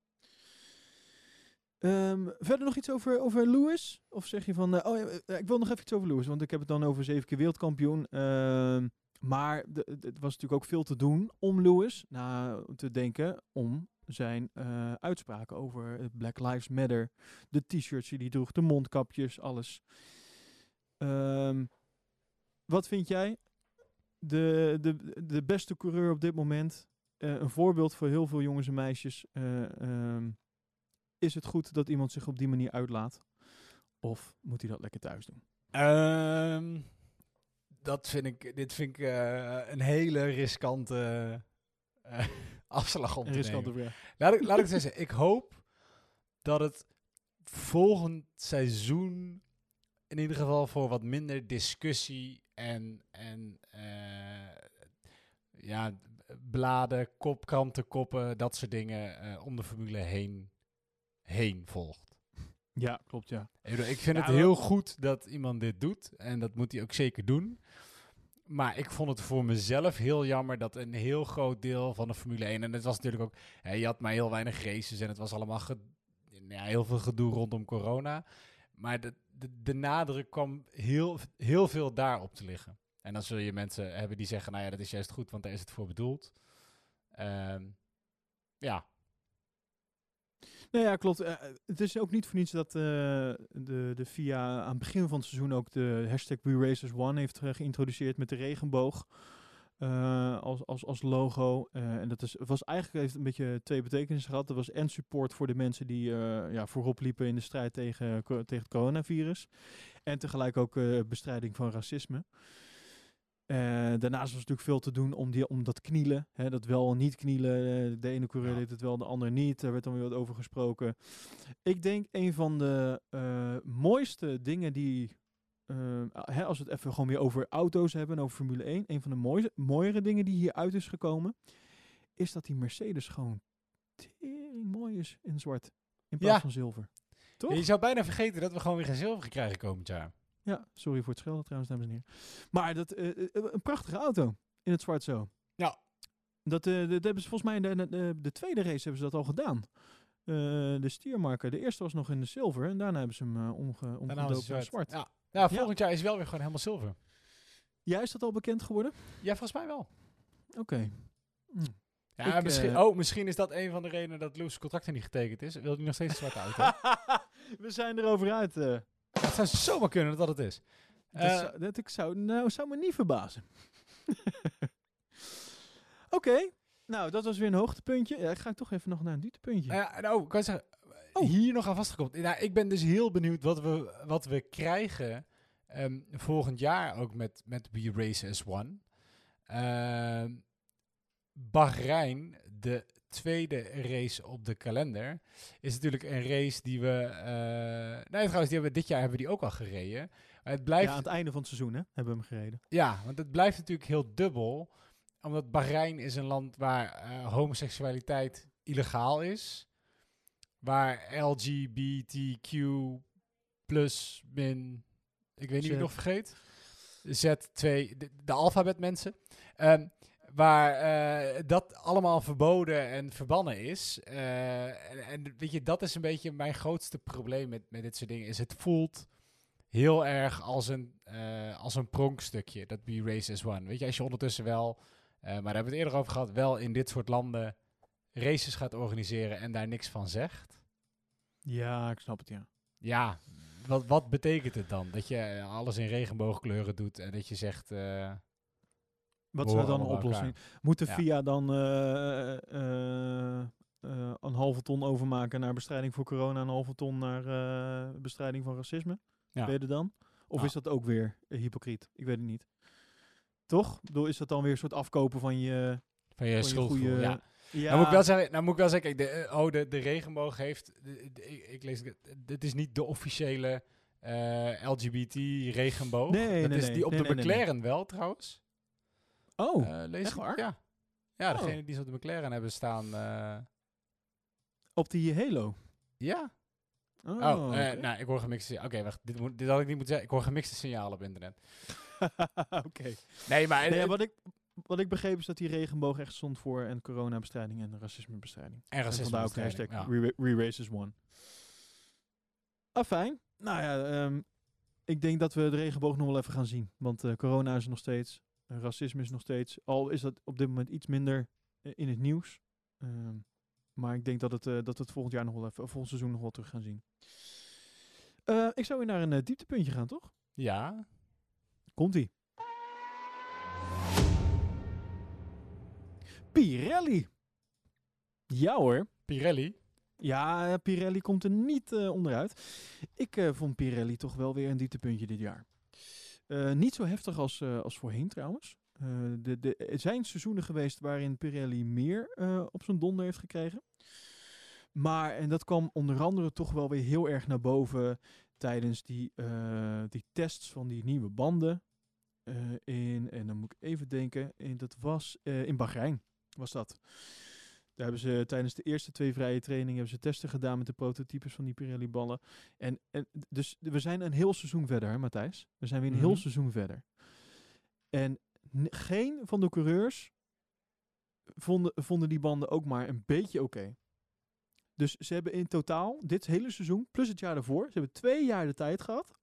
Ehm, verder nog iets over, over Lewis? Of zeg je van, eh, oh ja, eh, ik wil nog even iets over Lewis, want ik heb het dan over zeven keer wereldkampioen. Ehm, maar het was natuurlijk ook veel te doen om Lewis nou, te denken om zijn eh, uitspraken over Black Lives Matter, de t-shirts die hij droeg, de mondkapjes, alles. Ehm, wat vind jij de, de, de beste coureur op dit moment? Eh, een voorbeeld voor heel veel jongens en meisjes. eh, ehm, is het goed dat iemand zich op die manier uitlaat? Of moet hij dat lekker thuis doen? Ehm, dat vind ik, dit vind ik eh, een hele riskante *laughs* afslag om te nemen. Laat ik, laat ik het *laughs* zeggen. Ik hoop dat het volgend seizoen in ieder geval voor wat minder discussie en, en ja, bladen, kop, krantenkoppen, dat soort dingen eh, om de formule heen, heen volgt. Ja, klopt, ja. Ik, bedoel, ik vind Ja, het wel- heel goed dat iemand dit doet. En dat moet hij ook zeker doen. Maar ik vond het voor mezelf heel jammer dat een heel groot deel van de Formule 1... En het was natuurlijk ook... hè, je had maar heel weinig races en het was allemaal ge- ja, heel veel gedoe rondom corona. Maar de, de, de nadruk kwam heel, heel veel daarop te liggen. En dan zul je mensen hebben die zeggen... Nou ja, dat is juist goed, want daar is het voor bedoeld. Ehm, ja, Nee, ja, klopt. Eh, het is ook niet voor niets dat eh, de, de FIA aan het begin van het seizoen ook de hashtag WeRacers1 heeft eh, geïntroduceerd met de regenboog. eh, als, als, als logo. Eh, en dat is, was eigenlijk heeft een beetje twee betekenissen gehad. Er was en support voor de mensen die eh, ja, voorop liepen in de strijd tegen, tegen het coronavirus. En tegelijk ook eh, bestrijding van racisme. Eh, daarnaast was natuurlijk veel te doen om, die, om dat knielen. Hè, dat wel en niet knielen. Eh, de ene coureur Ja. deed het wel, de ander niet. Daar werd dan weer wat over gesproken. Ik denk een van de eh, mooiste dingen die hè, als we het even gewoon weer over auto's hebben, en over Formule 1, een van de mooie, mooiere dingen die hieruit is gekomen, is dat die Mercedes gewoon tering mooi is in zwart, in plaats Ja. van zilver. Toch? Je zou bijna vergeten dat we gewoon weer geen zilver krijgen komend jaar. Ja, sorry voor het schelden trouwens, dames en heren. Maar dat, eh, eh, een prachtige auto in het zwart zo. Ja. Dat, eh, dat hebben ze volgens mij in de, de, de, de tweede race hebben ze dat al gedaan. Eh, de stiermarker. De eerste was nog in de zilver en daarna hebben ze hem uh, omge, omgedoopt naar zwart. Ja. ja, volgend jaar is wel weer gewoon helemaal zilver. Ja, is dat al bekend geworden? Ja, volgens mij wel. Oké. Hm. Ja, Ik, misschien, eh, oh, misschien is dat een van de redenen dat Lewis contract er niet getekend is. Wil hij nog steeds een zwarte auto? *laughs* We zijn erover uit. Eh. Het zou zomaar kunnen dat dat het is. dat, Eh, zou, dat ik zou, nou, zou me niet verbazen. *laughs* Oké. Nou, dat was weer een hoogtepuntje. Ja, ga ik toch even nog naar een dieptepuntje. Ja, nou, ik kan zeggen, Oh. hier nog aan vastgekomen. Nou, ik ben dus heel benieuwd wat we, wat we krijgen ehm, volgend jaar ook met, met We Race as One. Ehm Bahrein, de tweede race op de kalender, is natuurlijk een race die we... eh nee, trouwens, die hebben, we- dit jaar hebben we die ook al gereden. Maar het blijft ja, aan het einde van het seizoen hè, hebben we hem gereden. Ja, want het blijft natuurlijk heel dubbel. Omdat Bahrein is een land waar eh, homoseksualiteit illegaal is. Waar LGBTQ plus min, ik weet niet wie ik nog vergeet. Z2, de, de alfabetmensen. Ehm, waar eh, dat allemaal verboden en verbannen is. Eh, en, en weet je, dat is een beetje mijn grootste probleem met, met dit soort dingen. Is het voelt heel erg als een, eh, als een pronkstukje, dat Be Race as One. Weet je, als je ondertussen wel, maar daar hebben we het eerder over gehad, wel in dit soort landen races gaat organiseren en daar niks van zegt. Ja, ik snap het, ja. Ja, wat, wat betekent het dan? Dat je alles in regenboogkleuren doet en dat je zegt... Wat zou dan een oplossing? Moet de Ja. VIA dan eh, eh, eh, een halve ton overmaken naar bestrijding voor corona, een halve ton naar bestrijding van racisme? Ja. Ben je er dan? Of Ah. is dat ook weer hypocriet? Ik weet het niet. Toch? Bedoel, is dat dan weer een soort afkopen van je, van je van je schuldgevoel, goede... ja. ja. Nou moet ik wel zeggen, nou moet ik wel zeggen, kijk, de, oh, de, de regenboog heeft, de- de- ik, lees, het het is niet de officiële LGBT regenboog. Nee, dat nee, is nee. die op de McLaren wel trouwens. Oh, Eh, lees echt waar? Ja. Ja, Oh. degene die ze op de McLaren hebben staan. eh, op die Halo. ja. Oh, Oh, eh, nou, ik hoor gemixte signalen. Oké, wacht. Dit, moet, dit had ik niet moeten zeggen. Ik hoor gemixte signalen op internet. *laughs* Oké. Nee, maar... Nee, wat, ik, wat ik begreep is dat die regenboog echt stond voor en coronabestrijding en racismebestrijding. en En vandaar ook de hashtag Ja. Races One. Ah, fijn. Nou ja, ehm, ik denk dat we de regenboog nog wel even gaan zien. Want eh, corona is nog steeds. Eh, racisme is nog steeds. Al is dat op dit moment iets minder eh, in het nieuws. Ehm, maar ik denk dat, het, eh, dat we het volgend jaar nog wel even, volgend seizoen nog wel terug gaan zien. Ik zou weer naar een dieptepuntje gaan, toch? Ja. Komt-ie. Pirelli. Ja hoor. Pirelli. Ja, Pirelli komt er niet onderuit. Ik vond Pirelli toch wel weer een dieptepuntje dit jaar. Eh, niet zo heftig als, eh, als voorheen trouwens. Eh, de, er zijn seizoenen geweest waarin Pirelli meer op zijn donder heeft gekregen. Maar, en dat kwam onder andere toch wel weer heel erg naar boven tijdens die, die tests van die nieuwe banden. in, en dan moet ik even denken, in, dat was in Bahrein, was dat. Daar hebben ze tijdens de eerste twee vrije trainingen hebben ze testen gedaan met de prototypes van die Pirelli ballen. En, en dus we zijn een heel seizoen verder, hè, Matthijs. We zijn weer een heel Mhm. seizoen verder. En geen van de coureurs vonden, vonden die banden ook maar een beetje oké. Dus ze hebben in totaal dit hele seizoen, plus het jaar daarvoor, ze hebben twee jaar de tijd gehad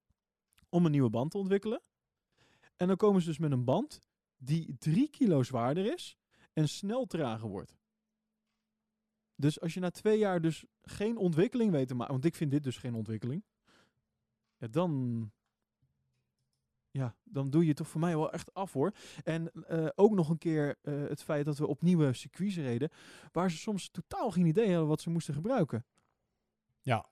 om een nieuwe band te ontwikkelen. En dan komen ze dus met een band die drie kilo zwaarder is en snel trager wordt. Dus als je na twee jaar dus geen ontwikkeling weet te maken, want ik vind dit dus geen ontwikkeling, ja, dan, ja, dan doe je het toch voor mij wel echt af hoor. En eh, ook nog een keer eh, het feit dat we op nieuwe circuits reden, waar ze soms totaal geen idee hadden wat ze moesten gebruiken. Ja.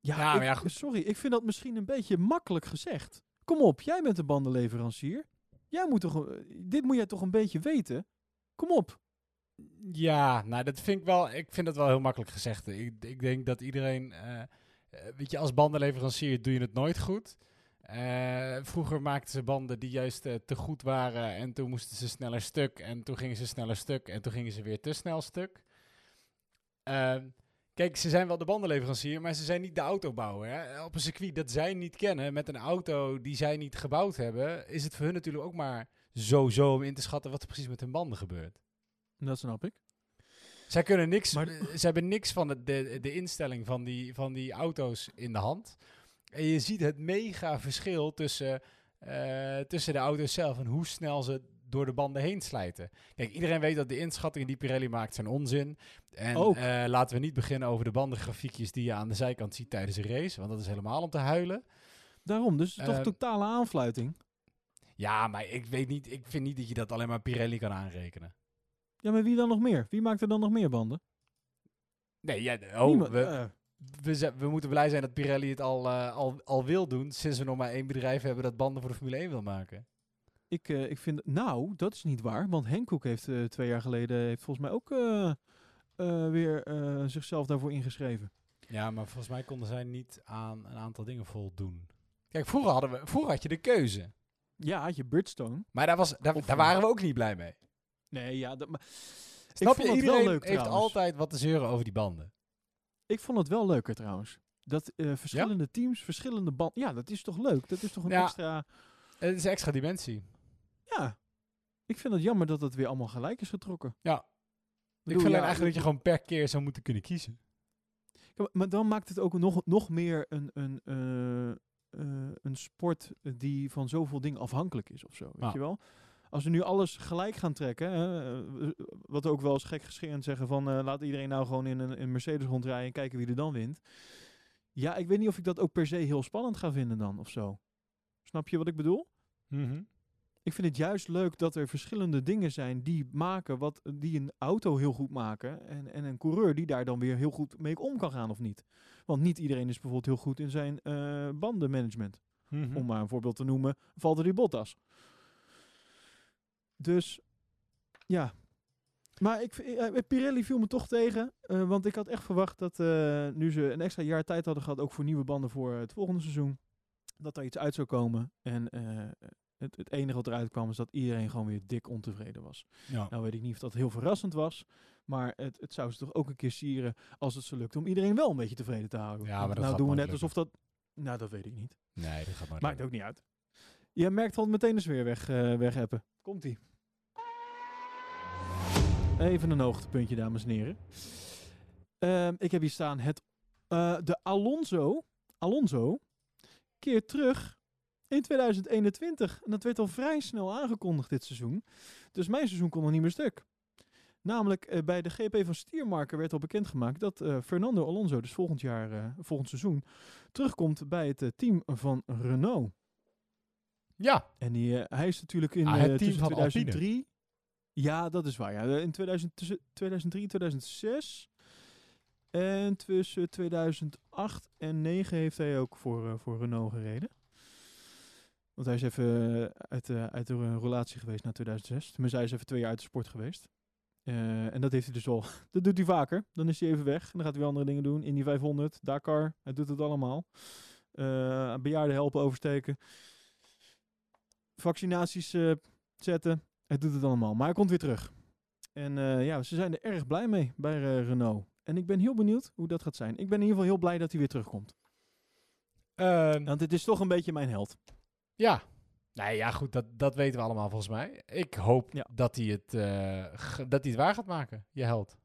Ja, Ja, maar ik- ja, goed. sorry, ik vind dat misschien een beetje makkelijk gezegd. Kom op, jij bent de bandenleverancier. Jij moet toch, eh, dit moet jij toch een beetje weten? Kom op. Ja, nou dat vind ik wel. Ik vind dat wel heel makkelijk gezegd. Ik, ik denk dat iedereen, eh, eh, weet je, als bandenleverancier doe je het nooit goed. Eh, vroeger maakten ze banden die juist te goed waren en toen moesten ze sneller stuk en toen gingen ze sneller stuk en toen gingen ze weer te snel stuk. Ehm, kijk, ze zijn wel de bandenleverancier, maar ze zijn niet de autobouwer. Hè? Op een circuit dat zij niet kennen, met een auto die zij niet gebouwd hebben, is het voor hun natuurlijk ook maar zo-zo om in te schatten wat er precies met hun banden gebeurt. Dat snap ik. Zij kunnen niks, Maar- eh, ze hebben niks van de, de, de instelling van die, van die auto's in de hand. En je ziet het mega verschil tussen, eh, tussen de auto's zelf en hoe snel ze door de banden heen slijten. Kijk, iedereen weet dat de inschattingen die Pirelli maakt zijn onzin. En Ook. eh, laten we niet beginnen over de bandengrafiekjes die je aan de zijkant ziet tijdens een race, want dat is helemaal om te huilen. Daarom, dus toch Ehm, totale aanfluiting. Ja, maar ik weet niet, ik vind niet dat je dat alleen maar Pirelli kan aanrekenen. Ja, maar wie dan nog meer? Wie maakt er dan nog meer banden? Nee, ja, oh, Niemand. we, Eh, we, we moeten blij zijn dat Pirelli het al, eh, al, al wil doen. Sinds we nog maar één bedrijf hebben dat banden voor de Formule 1 wil maken. ik, eh, ik vind, nou, dat is niet waar. Want Henkoek heeft eh, twee jaar geleden, heeft volgens mij ook eh, eh, weer eh, zichzelf daarvoor ingeschreven. Ja, maar volgens mij konden zij niet aan een aantal dingen voldoen. Kijk, vroeger, hadden we, vroeger had je de keuze. Ja, had je Bridgestone. Maar daar, was, daar, daar waren we ook niet blij mee. Nee, ja, dat, maar Snap je? het wel Iedereen leuk heeft trouwens. altijd wat te zeuren over die banden. ik vond het wel leuker trouwens. Dat eh, verschillende teams, verschillende banden. Ja, dat is toch leuk? Dat is toch een Ja. extra. Het is extra dimensie. Ja. Ik vind het jammer dat het weer allemaal gelijk is getrokken. Ja. Ik vind ja, eigenlijk dat je gewoon per keer zou moeten kunnen kiezen. Maar dan maakt het ook nog, nog meer een, een, eh, eh, een sport die van zoveel dingen afhankelijk is of zo. Weet Ja. je wel? Als we nu alles gelijk gaan trekken, hè, eh, wat ook wel eens gek gescherend zeggen van eh, laat iedereen nou gewoon in een, in Mercedes rondrijden en kijken wie er dan wint. Ja, ik weet niet of ik dat ook per se heel spannend ga vinden dan of zo. Snap je wat ik bedoel? Mhm. Ik vind het juist leuk dat er verschillende dingen zijn die maken wat die een auto heel goed maken. En, en een coureur die daar dan weer heel goed mee om kan gaan of niet. Want niet iedereen is bijvoorbeeld heel goed in zijn eh, bandenmanagement. Mhm. Om maar een voorbeeld te noemen, Valtteri Bottas. Dus ja. Maar ik, v- eh, Pirelli viel me toch tegen. eh, want ik had echt verwacht dat eh, nu ze een extra jaar tijd hadden gehad, ook voor nieuwe banden voor het volgende seizoen, dat er iets uit zou komen. En eh, het, het enige wat eruit kwam is dat iedereen gewoon weer dik ontevreden was. Ja. Nou weet ik niet of dat heel verrassend was. Maar het, het zou ze toch ook een keer sieren als het ze lukt om iedereen wel een beetje tevreden te houden. Ja, maar dat nou gaat doen we net alsof dat... Nou, dat weet ik niet. Nee, dat gaat maar. Maakt ook niet uit. Je merkt al meteen de sfeer weg, eh. Komt-ie. Even een hoogtepuntje, dames en heren. Ehm, ik heb hier staan het, eh, de Alonso, Alonso keert terug in 2021. En dat werd al vrij snel aangekondigd dit seizoen. Dus mijn seizoen kon nog niet meer stuk. Namelijk eh, bij de GP van Stiermarken werd al bekendgemaakt dat eh, Fernando Alonso dus volgend jaar, volgend seizoen, terugkomt bij het team van Renault. Ja, En die, hij is natuurlijk in Ah, het team van 2003. Ja, dat is waar. Ja. In 2000, tussen 2003 en 2006. En tussen 2008 en 2009 heeft hij ook voor, eh, voor Renault gereden. Want hij is even eh, uit, uit de eh, relatie geweest na 2006. Tenminste, hij is even twee jaar uit de sport geweest. Eh, en dat heeft hij dus al. *laughs* Dat doet hij vaker. Dan is hij even weg. En dan gaat hij weer andere dingen doen. Indy 500, Dakar. Hij doet het allemaal. Eh bejaarden helpen oversteken. Vaccinaties eh, zetten. Hij doet het allemaal. Maar hij komt weer terug. En eh, ja, ze zijn er erg blij mee bij eh, Renault. En ik ben heel benieuwd hoe dat gaat zijn. Ik ben in ieder geval heel blij dat hij weer terugkomt. Ehm, Want het is toch een beetje mijn held. ja. Nee, ja, goed, dat, dat weten we allemaal volgens mij. Ik hoop Ja. dat, hij het, eh, dat hij het waar gaat maken, je held.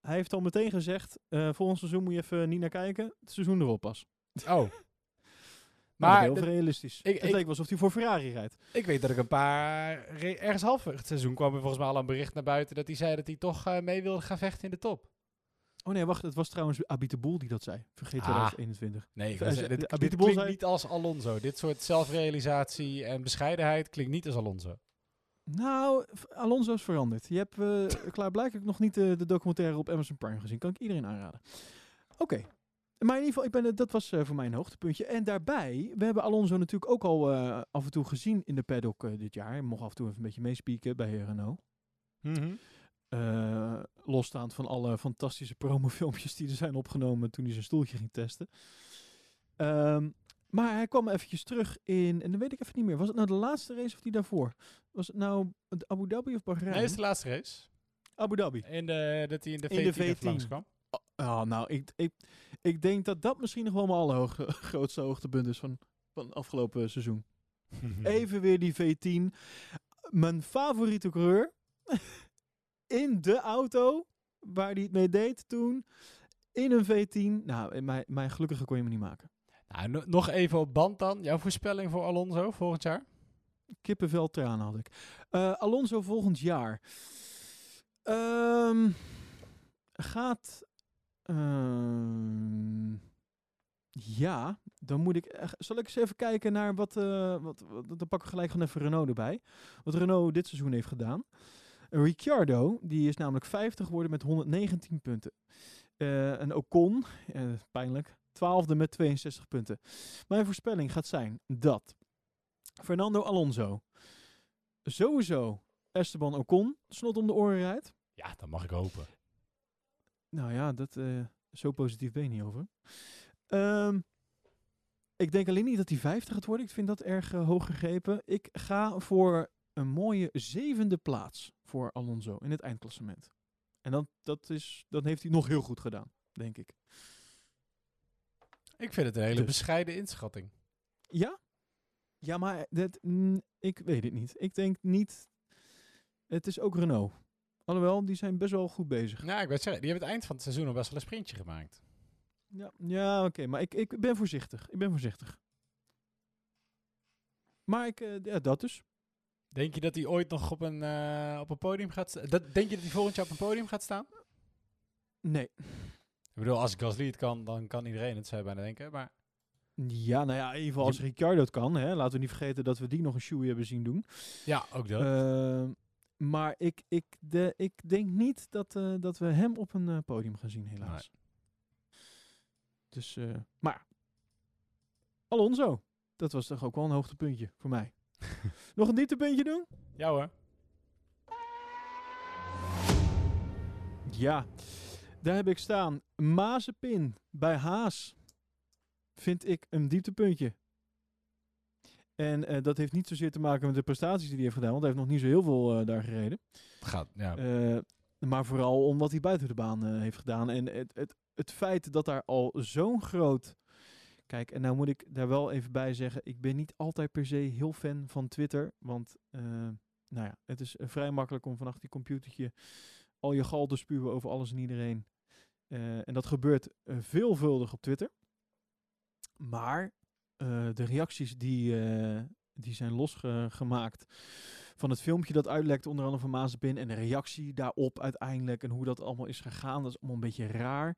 Hij heeft al meteen gezegd, volgend seizoen moet je even niet naar kijken. Het seizoen erop pas. Oh. *laughs* Maar heel realistisch. ik- het ik- leek wel alsof hij voor Ferrari rijdt. ik weet dat ik een paar... Ergens halverwege het seizoen kwam er volgens mij al een bericht naar buiten... dat hij zei dat hij toch eh, mee wilde gaan vechten in de top. Oh nee, wacht. Het was trouwens Abite Boel die dat zei. Vergeet Ah. 2021. Nee, dit, dit Abiteboel klinkt zei- niet als Alonso. Dit soort zelfrealisatie en bescheidenheid klinkt niet als Alonso. Nou, Alonso is veranderd. Je hebt eh klaarblijkelijk nog niet de, de documentaire op Amazon Prime gezien. Kan ik iedereen aanraden. Oké. Maar in ieder geval, ik ben, dat was eh, voor mij een hoogtepuntje. En daarbij, we hebben Alonso natuurlijk ook al eh, af en toe gezien in de paddock eh, dit jaar. Hij mocht af en toe even een beetje meespieken bij Renault. Eh, losstaand van alle fantastische promofilmpjes die er zijn opgenomen toen hij zijn stoeltje ging testen. Ehm, maar hij kwam eventjes terug in, en dan weet ik even niet meer. Was het nou de laatste race of die daarvoor? Was het nou de Abu Dhabi of Bahrein? Nee, is de laatste race. Abu Dhabi. In de, dat hij in de In de V10, even V10. langskwam. Oh, nou, ik, ik, ik denk dat dat misschien nog wel mijn allergrootste *laughs* hoogtepunt is van, van het afgelopen seizoen. *laughs* Even weer die V10. Mijn favoriete coureur. *laughs* in de auto waar hij het mee deed toen. In een V10. Nou, eh, mijn, mijn gelukkige kon je me niet maken. Nou, no- nog even op band dan. Jouw voorspelling voor Alonso volgend jaar? Kippenvel tranen had ik. Eh, Alonso volgend jaar. Ehm, gaat... ehm, ja, dan moet ik... echt- Zal ik eens even kijken naar wat, eh, wat, wat... Dan pakken we gelijk gewoon even Renault erbij. Wat Renault dit seizoen heeft gedaan. Ricciardo, die is namelijk 50 geworden met 119 punten. Eh en Ocon, eh, pijnlijk, 12e met 62 punten. Mijn voorspelling gaat zijn dat Fernando Alonso sowieso Esteban Ocon snot om de oren rijdt. Ja, dat mag ik hopen. Nou ja, dat, eh, zo positief ben je niet over. Ehm, ik denk alleen niet dat hij 50 gaat worden. Ik vind dat erg eh, hoog gegrepen. Ik ga voor een mooie zevende plaats voor Alonso in het eindklassement. En dan, dat is, dan heeft hij nog heel goed gedaan, denk ik. Ik vind het een hele Dus. bescheiden inschatting. Ja? Ja, maar dat, mm, ik weet het niet. Ik denk niet... Het is ook Renault. Alhoewel, die zijn best wel goed bezig. Nou, ik weet zeggen, die hebben het eind van het seizoen al best wel een sprintje gemaakt. Ja, ja oké. maar ik, ik ben voorzichtig. Ik ben voorzichtig. Maar ik, eh, ja, dat dus. Denk je dat hij ooit nog op een, eh, op een podium gaat staan? Dat, denk je dat hij volgend jaar op een podium gaat staan? Nee. Ik bedoel, als Gasly het kan, dan kan iedereen het, zou je bijna denken. Maar Ja, nou ja, in ieder geval als Ricciardo het kan. Hè, laten we niet vergeten dat we die nog een shoey hebben zien doen. ja, ook dat. Ehm, maar ik, ik, de, ik denk niet dat, eh, dat we hem op een eh, podium gaan zien, helaas. Dus, eh, maar Alonso, dat was toch ook wel een hoogtepuntje voor mij. *laughs* nog een dieptepuntje doen? ja hoor. Ja, daar heb ik staan. Mazepin bij Haas. Vind ik een dieptepuntje. En eh, dat heeft niet zozeer te maken met de prestaties die hij heeft gedaan, want hij heeft nog niet zo heel veel eh, daar gereden. Het gaat, ja. Eh, maar vooral om wat hij buiten de baan heeft gedaan. En het, het, het feit dat daar al zo'n groot. Kijk, en nou moet ik daar wel even bij zeggen: ik ben niet altijd per se heel fan van Twitter. Want, nou ja, het is vrij makkelijk om vanaf die computertje al je gal te spuwen over alles en iedereen. En dat gebeurt veelvuldig op Twitter. Maar eh, de reacties die, eh, die zijn losgemaakt van het filmpje dat uitlekte, onder andere van Mazepin, en de reactie daarop uiteindelijk en hoe dat allemaal is gegaan, dat is allemaal een beetje raar.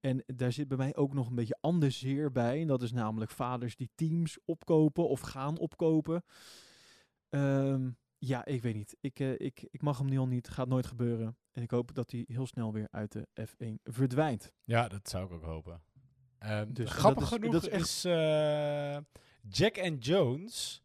En daar zit bij mij ook nog een beetje ander zeer bij. En dat is namelijk vaders die teams opkopen of gaan opkopen. Ehm, ja, ik weet niet. Ik, eh, ik, ik mag hem nu al niet. Gaat nooit gebeuren. En ik hoop dat hij heel snel weer uit de F1 verdwijnt. ja, dat zou ik ook hopen. Ehm, Dus, grappig dat is- genoeg dat is, is echt- eh, Jack and Jones,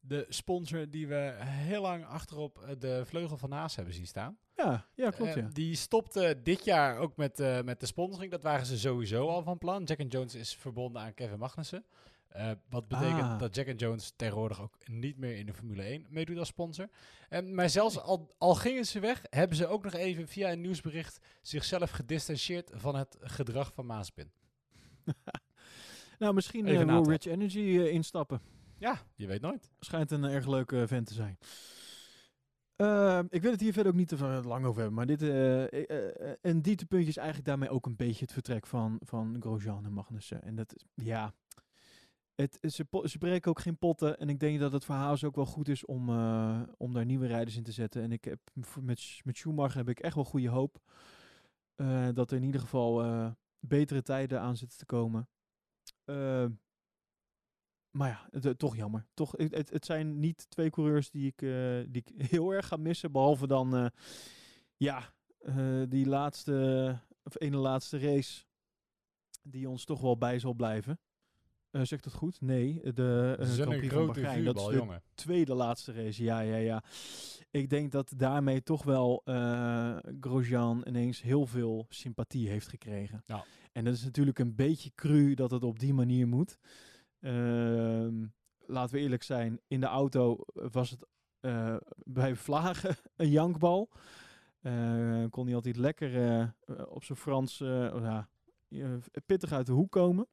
de sponsor die we heel lang achterop eh, de vleugel van Haas hebben zien staan. Ja, ja klopt. Eh, ja. Die stopte dit jaar ook met, met de sponsoring. Dat waren ze sowieso al van plan. Jack and Jones is verbonden aan Kevin Magnussen. Wat betekent Ah. dat Jack and Jones tegenwoordig ook niet meer in de Formule 1 meedoet als sponsor. En maar zelfs al, al gingen ze weg, hebben ze ook nog even via een nieuwsbericht zichzelf gedistanceerd van het gedrag van Maaspin. *laughs* Nou, misschien Even eh, wil natrappen. Rich Energy eh, instappen. Ja, je weet nooit. Schijnt een erg leuke vent te zijn. Ehm, ik wil het hier verder ook niet te lang over hebben. Maar dit, eh, eh, eh, een dieptepuntje is eigenlijk daarmee ook een beetje het vertrek van, van Grosjean en Magnussen. En dat, is- ja, het, ze, ze breken ook geen potten. En ik denk dat het voor Haas ook wel goed is om, eh, om daar nieuwe rijders in te zetten. En ik heb, met, met Schumacher heb ik echt wel goede hoop. Eh, dat er in ieder geval eh, betere tijden aan zitten te komen. Eh, maar ja, het, eh, toch jammer. Toch, het, het, zijn niet twee coureurs die ik, eh, die ik *laughs* heel erg ga missen. Behalve dan, eh, ja, die laatste, of ene laatste race. Die ons toch wel bij zal blijven. Eh zegt het goed? Nee, de Ze uh, Grand Prix van Bahrein. Dat is de jongen. tweede laatste race. Ja, ja, ja. Ik denk dat daarmee toch wel eh Grosjean ineens heel veel sympathie heeft gekregen. Ja. En dat is natuurlijk een beetje cru dat het op die manier moet. Ehm, laten we eerlijk zijn, in de auto was het eh, bij Vlagen *laughs* een jankbal. Eh, kon hij altijd lekker eh, eh, op zijn Frans eh, ja, eh, pittig uit de hoek komen.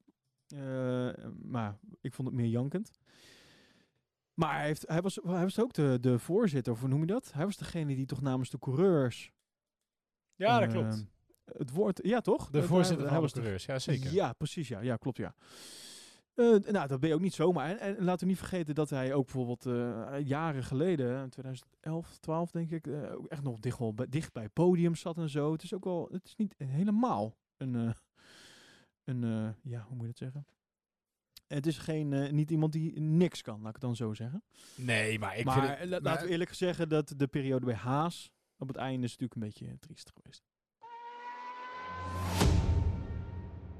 Eh, maar ik vond het meer jankend. Maar hij, heeft, hij, was, hij was ook de, de voorzitter, of hoe noem je dat? Hij was degene die toch namens de coureurs... Ja, dat eh, klopt. Het woord, ja toch? De Dat voorzitter hij, van de was de coureurs, ja zeker. ja, precies. Ja, ja klopt. Ja. Eh, nou, dat ben je ook niet zomaar. En, en laten we niet vergeten dat hij ook bijvoorbeeld eh, jaren geleden, in 2011, 12 denk ik, eh, ook echt nog dicht, wel bij, dicht bij het podium zat en zo. Het is ook wel, het is niet helemaal een, eh, een eh, ja, hoe moet je dat zeggen? Het is geen, eh, niet iemand die niks kan, laat ik het dan zo zeggen. Nee, maar ik maar vind het... la- laten we eerlijk zeggen dat de periode bij Haas op het einde is natuurlijk een beetje triest geweest.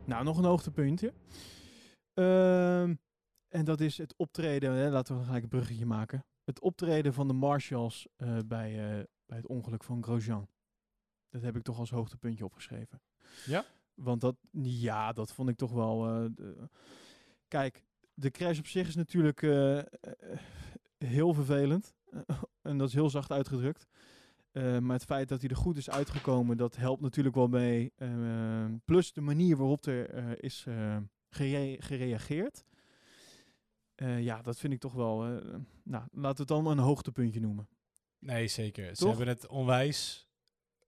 Nou, nog een hoogtepuntje. Ehm, en dat is het optreden, hè, laten we gelijk een bruggetje maken. Het optreden van de Marshalls eh, bij, eh, bij het ongeluk van Grosjean. Dat heb ik toch als hoogtepuntje opgeschreven. Ja? Want dat, ja, dat vond ik toch wel... eh, de- Kijk, de crash op zich is natuurlijk eh, eh, heel vervelend. *laughs* en dat is heel zacht uitgedrukt. Maar het feit dat hij er goed is uitgekomen, dat helpt natuurlijk wel mee. Plus de manier waarop er is gere- gereageerd. Ja, dat vind ik toch wel... nou, laten we het dan een hoogtepuntje noemen. Nee, zeker. Ze hebben het onwijs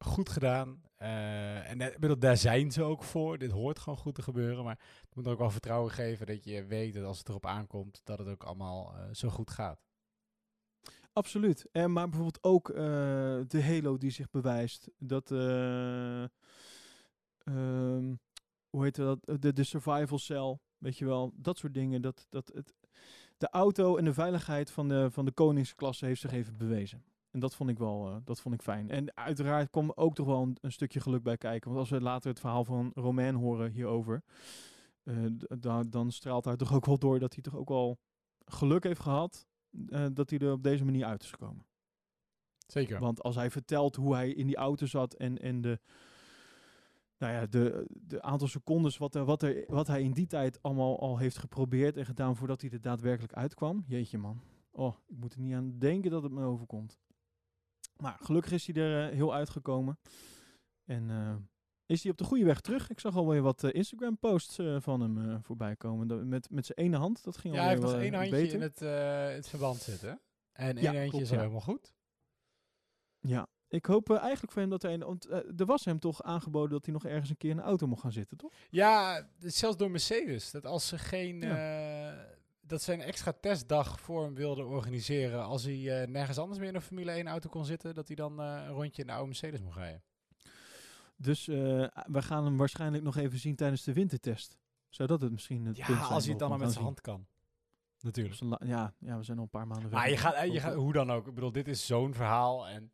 goed gedaan. Eh, en eh, bedoel, daar zijn ze ook voor. Dit hoort gewoon goed te gebeuren. Maar het moet ook wel vertrouwen geven dat je weet dat als het erop aankomt, dat het ook allemaal eh, zo goed gaat. Absoluut. En maar bijvoorbeeld ook de Halo die zich bewijst. Dat, eh, ehm, hoe heet dat? De, de survival cell, weet je wel. Dat soort dingen. Dat, dat het, de auto en de veiligheid van de, van de koningsklasse heeft zich even bewezen. En dat vond ik wel, eh, dat vond ik fijn. En uiteraard kwam ook toch wel een, een stukje geluk bij kijken. Want als we later het verhaal van Romain horen hierover, eh, da- dan straalt daar toch ook wel door dat hij toch ook wel geluk heeft gehad eh, dat hij er op deze manier uit is gekomen. Zeker. Want als hij vertelt hoe hij in die auto zat en, en de, nou ja, de, de aantal secondes wat, er, wat, er, wat hij in die tijd allemaal al heeft geprobeerd en gedaan voordat hij er daadwerkelijk uitkwam. Jeetje man. Oh, ik moet er niet aan denken dat het me overkomt. Maar gelukkig is hij er eh, heel uitgekomen. En eh, is hij op de goede weg terug. Ik zag alweer wat eh, Instagram posts eh, van hem eh, voorbij komen. Dat, met, met zijn ene hand, dat ging Ja, hij heeft alweer nog één handje beter. in het, het verband zitten. En één Ja, handje klopt, is ja. helemaal goed. Ja, ik hoop eigenlijk voor hem dat hij... een- Want er was hem toch aangeboden dat hij nog ergens een keer in een auto mocht gaan zitten, toch? Ja, zelfs door Mercedes. Dat als ze geen... dat ze een extra testdag voor hem wilden organiseren. Als hij eh, nergens anders meer in een Formule 1 auto kon zitten. Dat hij dan eh, een rondje in de oude Mercedes mocht rijden. Dus eh, we gaan hem waarschijnlijk nog even zien tijdens de wintertest. Zou dat het misschien het Ja, punt zijn als hij het dan al waarop met zijn hand kan. Natuurlijk. Ja, ja, we zijn al een paar maanden Maar je gaat, je gaat, hoe dan ook. Ik bedoel, dit is zo'n verhaal. En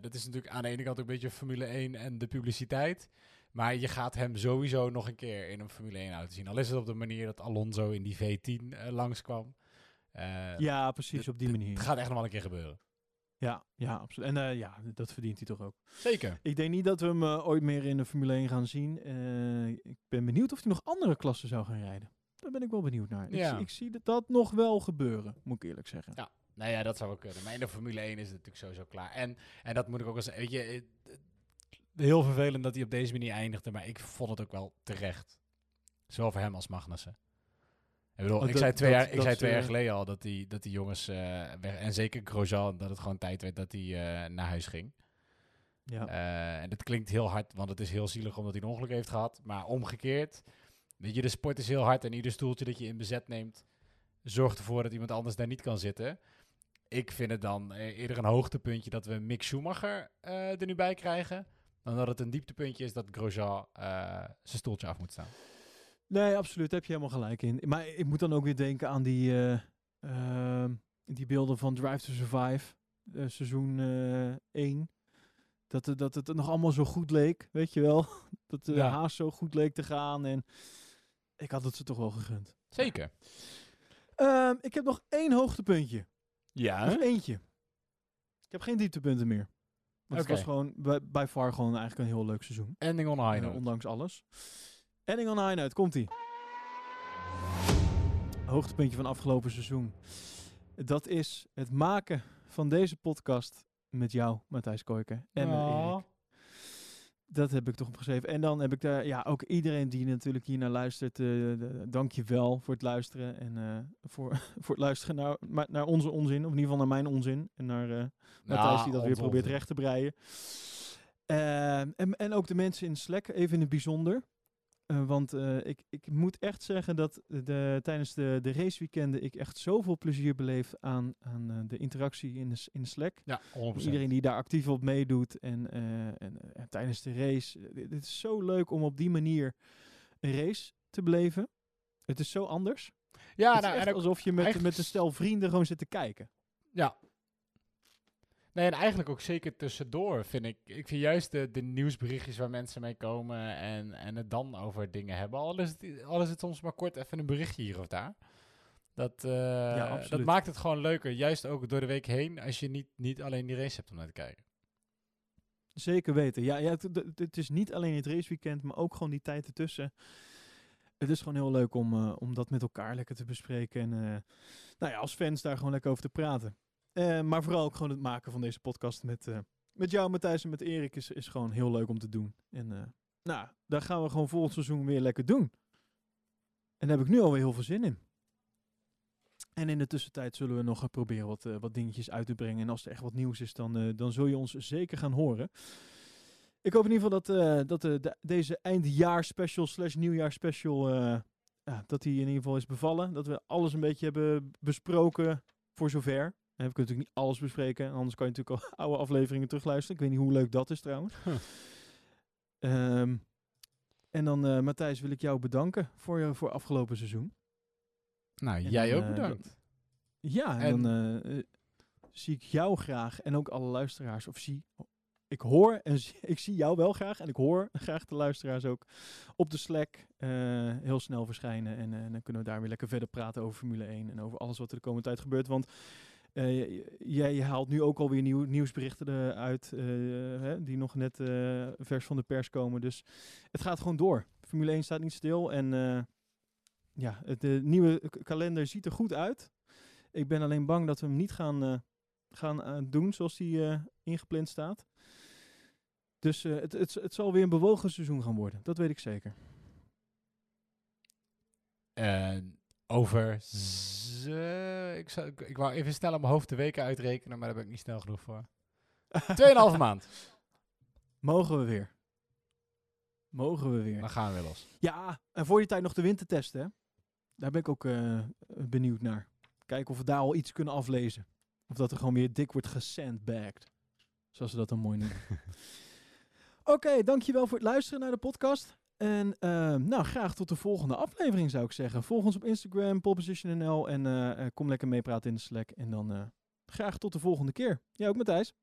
dat is natuurlijk aan de ene kant ook een beetje Formule 1 en de publiciteit. Maar je gaat hem sowieso nog een keer in een Formule 1 auto zien. Al is het op de manier dat Alonso in die V10 eh, langskwam. Eh, Ja, precies, op die manier. Het gaat echt nog wel een keer gebeuren. Ja, ja, absoluut. En eh, ja, dat verdient hij toch ook. Zeker. Ik denk niet dat we hem ooit meer in de Formule 1 gaan zien. Ik ben benieuwd of hij nog andere klassen zou gaan rijden. Daar ben ik wel benieuwd naar. Ik, Ja. ik zie dat, dat nog wel gebeuren, moet ik eerlijk zeggen. Ja. Nou ja, dat zou wel kunnen. Maar in de Formule 1 is het natuurlijk sowieso klaar. En, en dat moet ik ook wel zeggen. Weet je, heel vervelend dat hij op deze manier eindigde. Maar ik vond het ook wel terecht. Zowel voor hem als Magnussen. Ik bedoel, Oh, ik dat- zei twee, dat- jaar, ik zei twee jaar geleden al dat die, dat die jongens eh, weg... En zeker Grosjean, dat het gewoon tijd werd dat hij eh, naar huis ging. Ja. Eh, en dat klinkt heel hard, want het is heel zielig omdat hij een ongeluk heeft gehad. Maar omgekeerd, weet je, de sport is heel hard en ieder stoeltje dat je in bezet neemt, zorgt ervoor dat iemand anders daar niet kan zitten. Ik vind het dan eerder een hoogtepuntje dat we Mick Schumacher er nu bij krijgen, dan dat het een dieptepuntje is dat Grosjean eh, zijn stoeltje af moet staan. Nee, absoluut. Daar heb je helemaal gelijk in. Maar ik moet dan ook weer denken aan die, eh, ehm, die beelden van Drive to Survive, eh, seizoen 1. Dat, het- dat het nog allemaal zo goed leek, weet je wel. *laughs* Dat de Ja. haas zo goed leek te gaan. En ik had het ze toch wel gegund. Zeker. Ehm, ik heb nog één hoogtepuntje. Ja. Nog eentje. Ik heb geen dieptepunten meer. Want het was gewoon bij, far gewoon eigenlijk een heel leuk seizoen. Ending on a high Eh, note. ondanks alles. Ending on high note, komt ie. Hoogtepuntje van afgelopen seizoen. Dat is het maken van deze podcast met jou, Matthijs Koijker. En met. Erik. Dat heb ik toch opgeschreven. En dan heb ik daar, ja, ook iedereen die natuurlijk hier naar luistert. eh dank je wel voor het luisteren. En eh, voor, *laughs* voor het luisteren naar, maar- naar onze onzin. Of in ieder geval naar mijn onzin. En naar eh, Matthijs die dat weer probeert onzin. recht te breien. Ehm, en, en ook de mensen in Slack, even in het bijzonder. Eh, want eh, ik, ik moet echt zeggen dat de, tijdens de, de raceweekenden ik echt zoveel plezier beleef aan, aan eh, de interactie in de, in Slack. Ja, 100%. Iedereen die daar actief op meedoet en, en, tijdens de race. Dit- Het is zo leuk om op die manier een race te beleven. Het is zo anders. Ja, het nou, is en alsof je met, met een stel vrienden gewoon zit te kijken. ja. Nee, en eigenlijk ook zeker tussendoor vind ik. Ik vind juist de, de nieuwsberichtjes waar mensen mee komen en, en het dan over dingen hebben. Al is, het, al is het soms maar kort even een berichtje hier of daar. Dat, eh, dat maakt het gewoon leuker. Juist ook door de week heen, als je niet, niet alleen die race hebt om naar te kijken. Zeker weten. Ja, ja het, is niet alleen het raceweekend, maar ook gewoon die tijd ertussen. Het is gewoon heel leuk om, eh, om dat met elkaar lekker te bespreken. En eh, nou ja, als fans daar gewoon lekker over te praten. Eh, maar vooral ook gewoon het maken van deze podcast met, eh, met jou, Matthijs en met Erik is, is gewoon heel leuk om te doen. En eh, nou, daar gaan we gewoon volgend seizoen weer lekker doen. En daar heb ik nu alweer heel veel zin in. En in de tussentijd zullen we nog eh, proberen wat, wat dingetjes uit te brengen. En als er echt wat nieuws is, dan, dan zul je ons zeker gaan horen. Ik hoop in ieder geval dat, dat de- deze eindjaar special slash dat die in ieder geval is bevallen. Dat we alles een beetje hebben besproken voor zover. Heb ik natuurlijk niet alles bespreken. Anders kan je natuurlijk al *laughs* oude afleveringen terugluisteren. Ik weet niet hoe leuk dat is trouwens. Huh. Ehm, en dan, eh, Matthijs, wil ik jou bedanken voor, je voor afgelopen seizoen. Nou, En jij dan, ook eh, bedankt. Ja, en, En- dan eh, zie ik jou graag en ook alle luisteraars. Of zie, ik hoor en zie- *laughs* ik zie jou wel graag en ik hoor *laughs* graag de luisteraars ook op de Slack heel snel verschijnen. En eh, dan kunnen we daar weer lekker verder praten over Formule 1 en over alles wat er de komende tijd gebeurt. Want eh, jij haalt nu ook alweer nieuw, nieuwsberichten eruit eh, hè, die nog net eh, vers van de pers komen. Dus het gaat gewoon door. Formule 1 staat niet stil en eh, ja, de nieuwe kalender ziet er goed uit. Ik ben alleen bang dat we hem niet gaan, eh, gaan eh, doen zoals die eh, ingepland staat. Dus eh, het, het, het zal weer een bewogen seizoen gaan worden. Dat weet ik zeker. Over... ze- ik, zou, ik, ik wou even snel op mijn hoofd de weken uitrekenen, maar daar ben ik niet snel genoeg voor. *laughs* Tweeënhalve maand. Mogen we weer. Mogen we weer. Dan gaan we weer los. Ja, en voor die tijd nog de winter testen. Hè? Daar ben ik ook eh, benieuwd naar. Kijken of we daar al iets kunnen aflezen. Of dat er gewoon weer dik wordt gesandbagged. Zoals ze dat dan mooi noemen. *laughs* Oké, dankjewel voor het luisteren naar de podcast. En eh, nou, graag tot de volgende aflevering zou ik zeggen. Volg ons op Instagram, polepositionnl. En eh, eh, kom lekker meepraten in de Slack. En dan eh, graag tot de volgende keer. Jij ook Matthijs.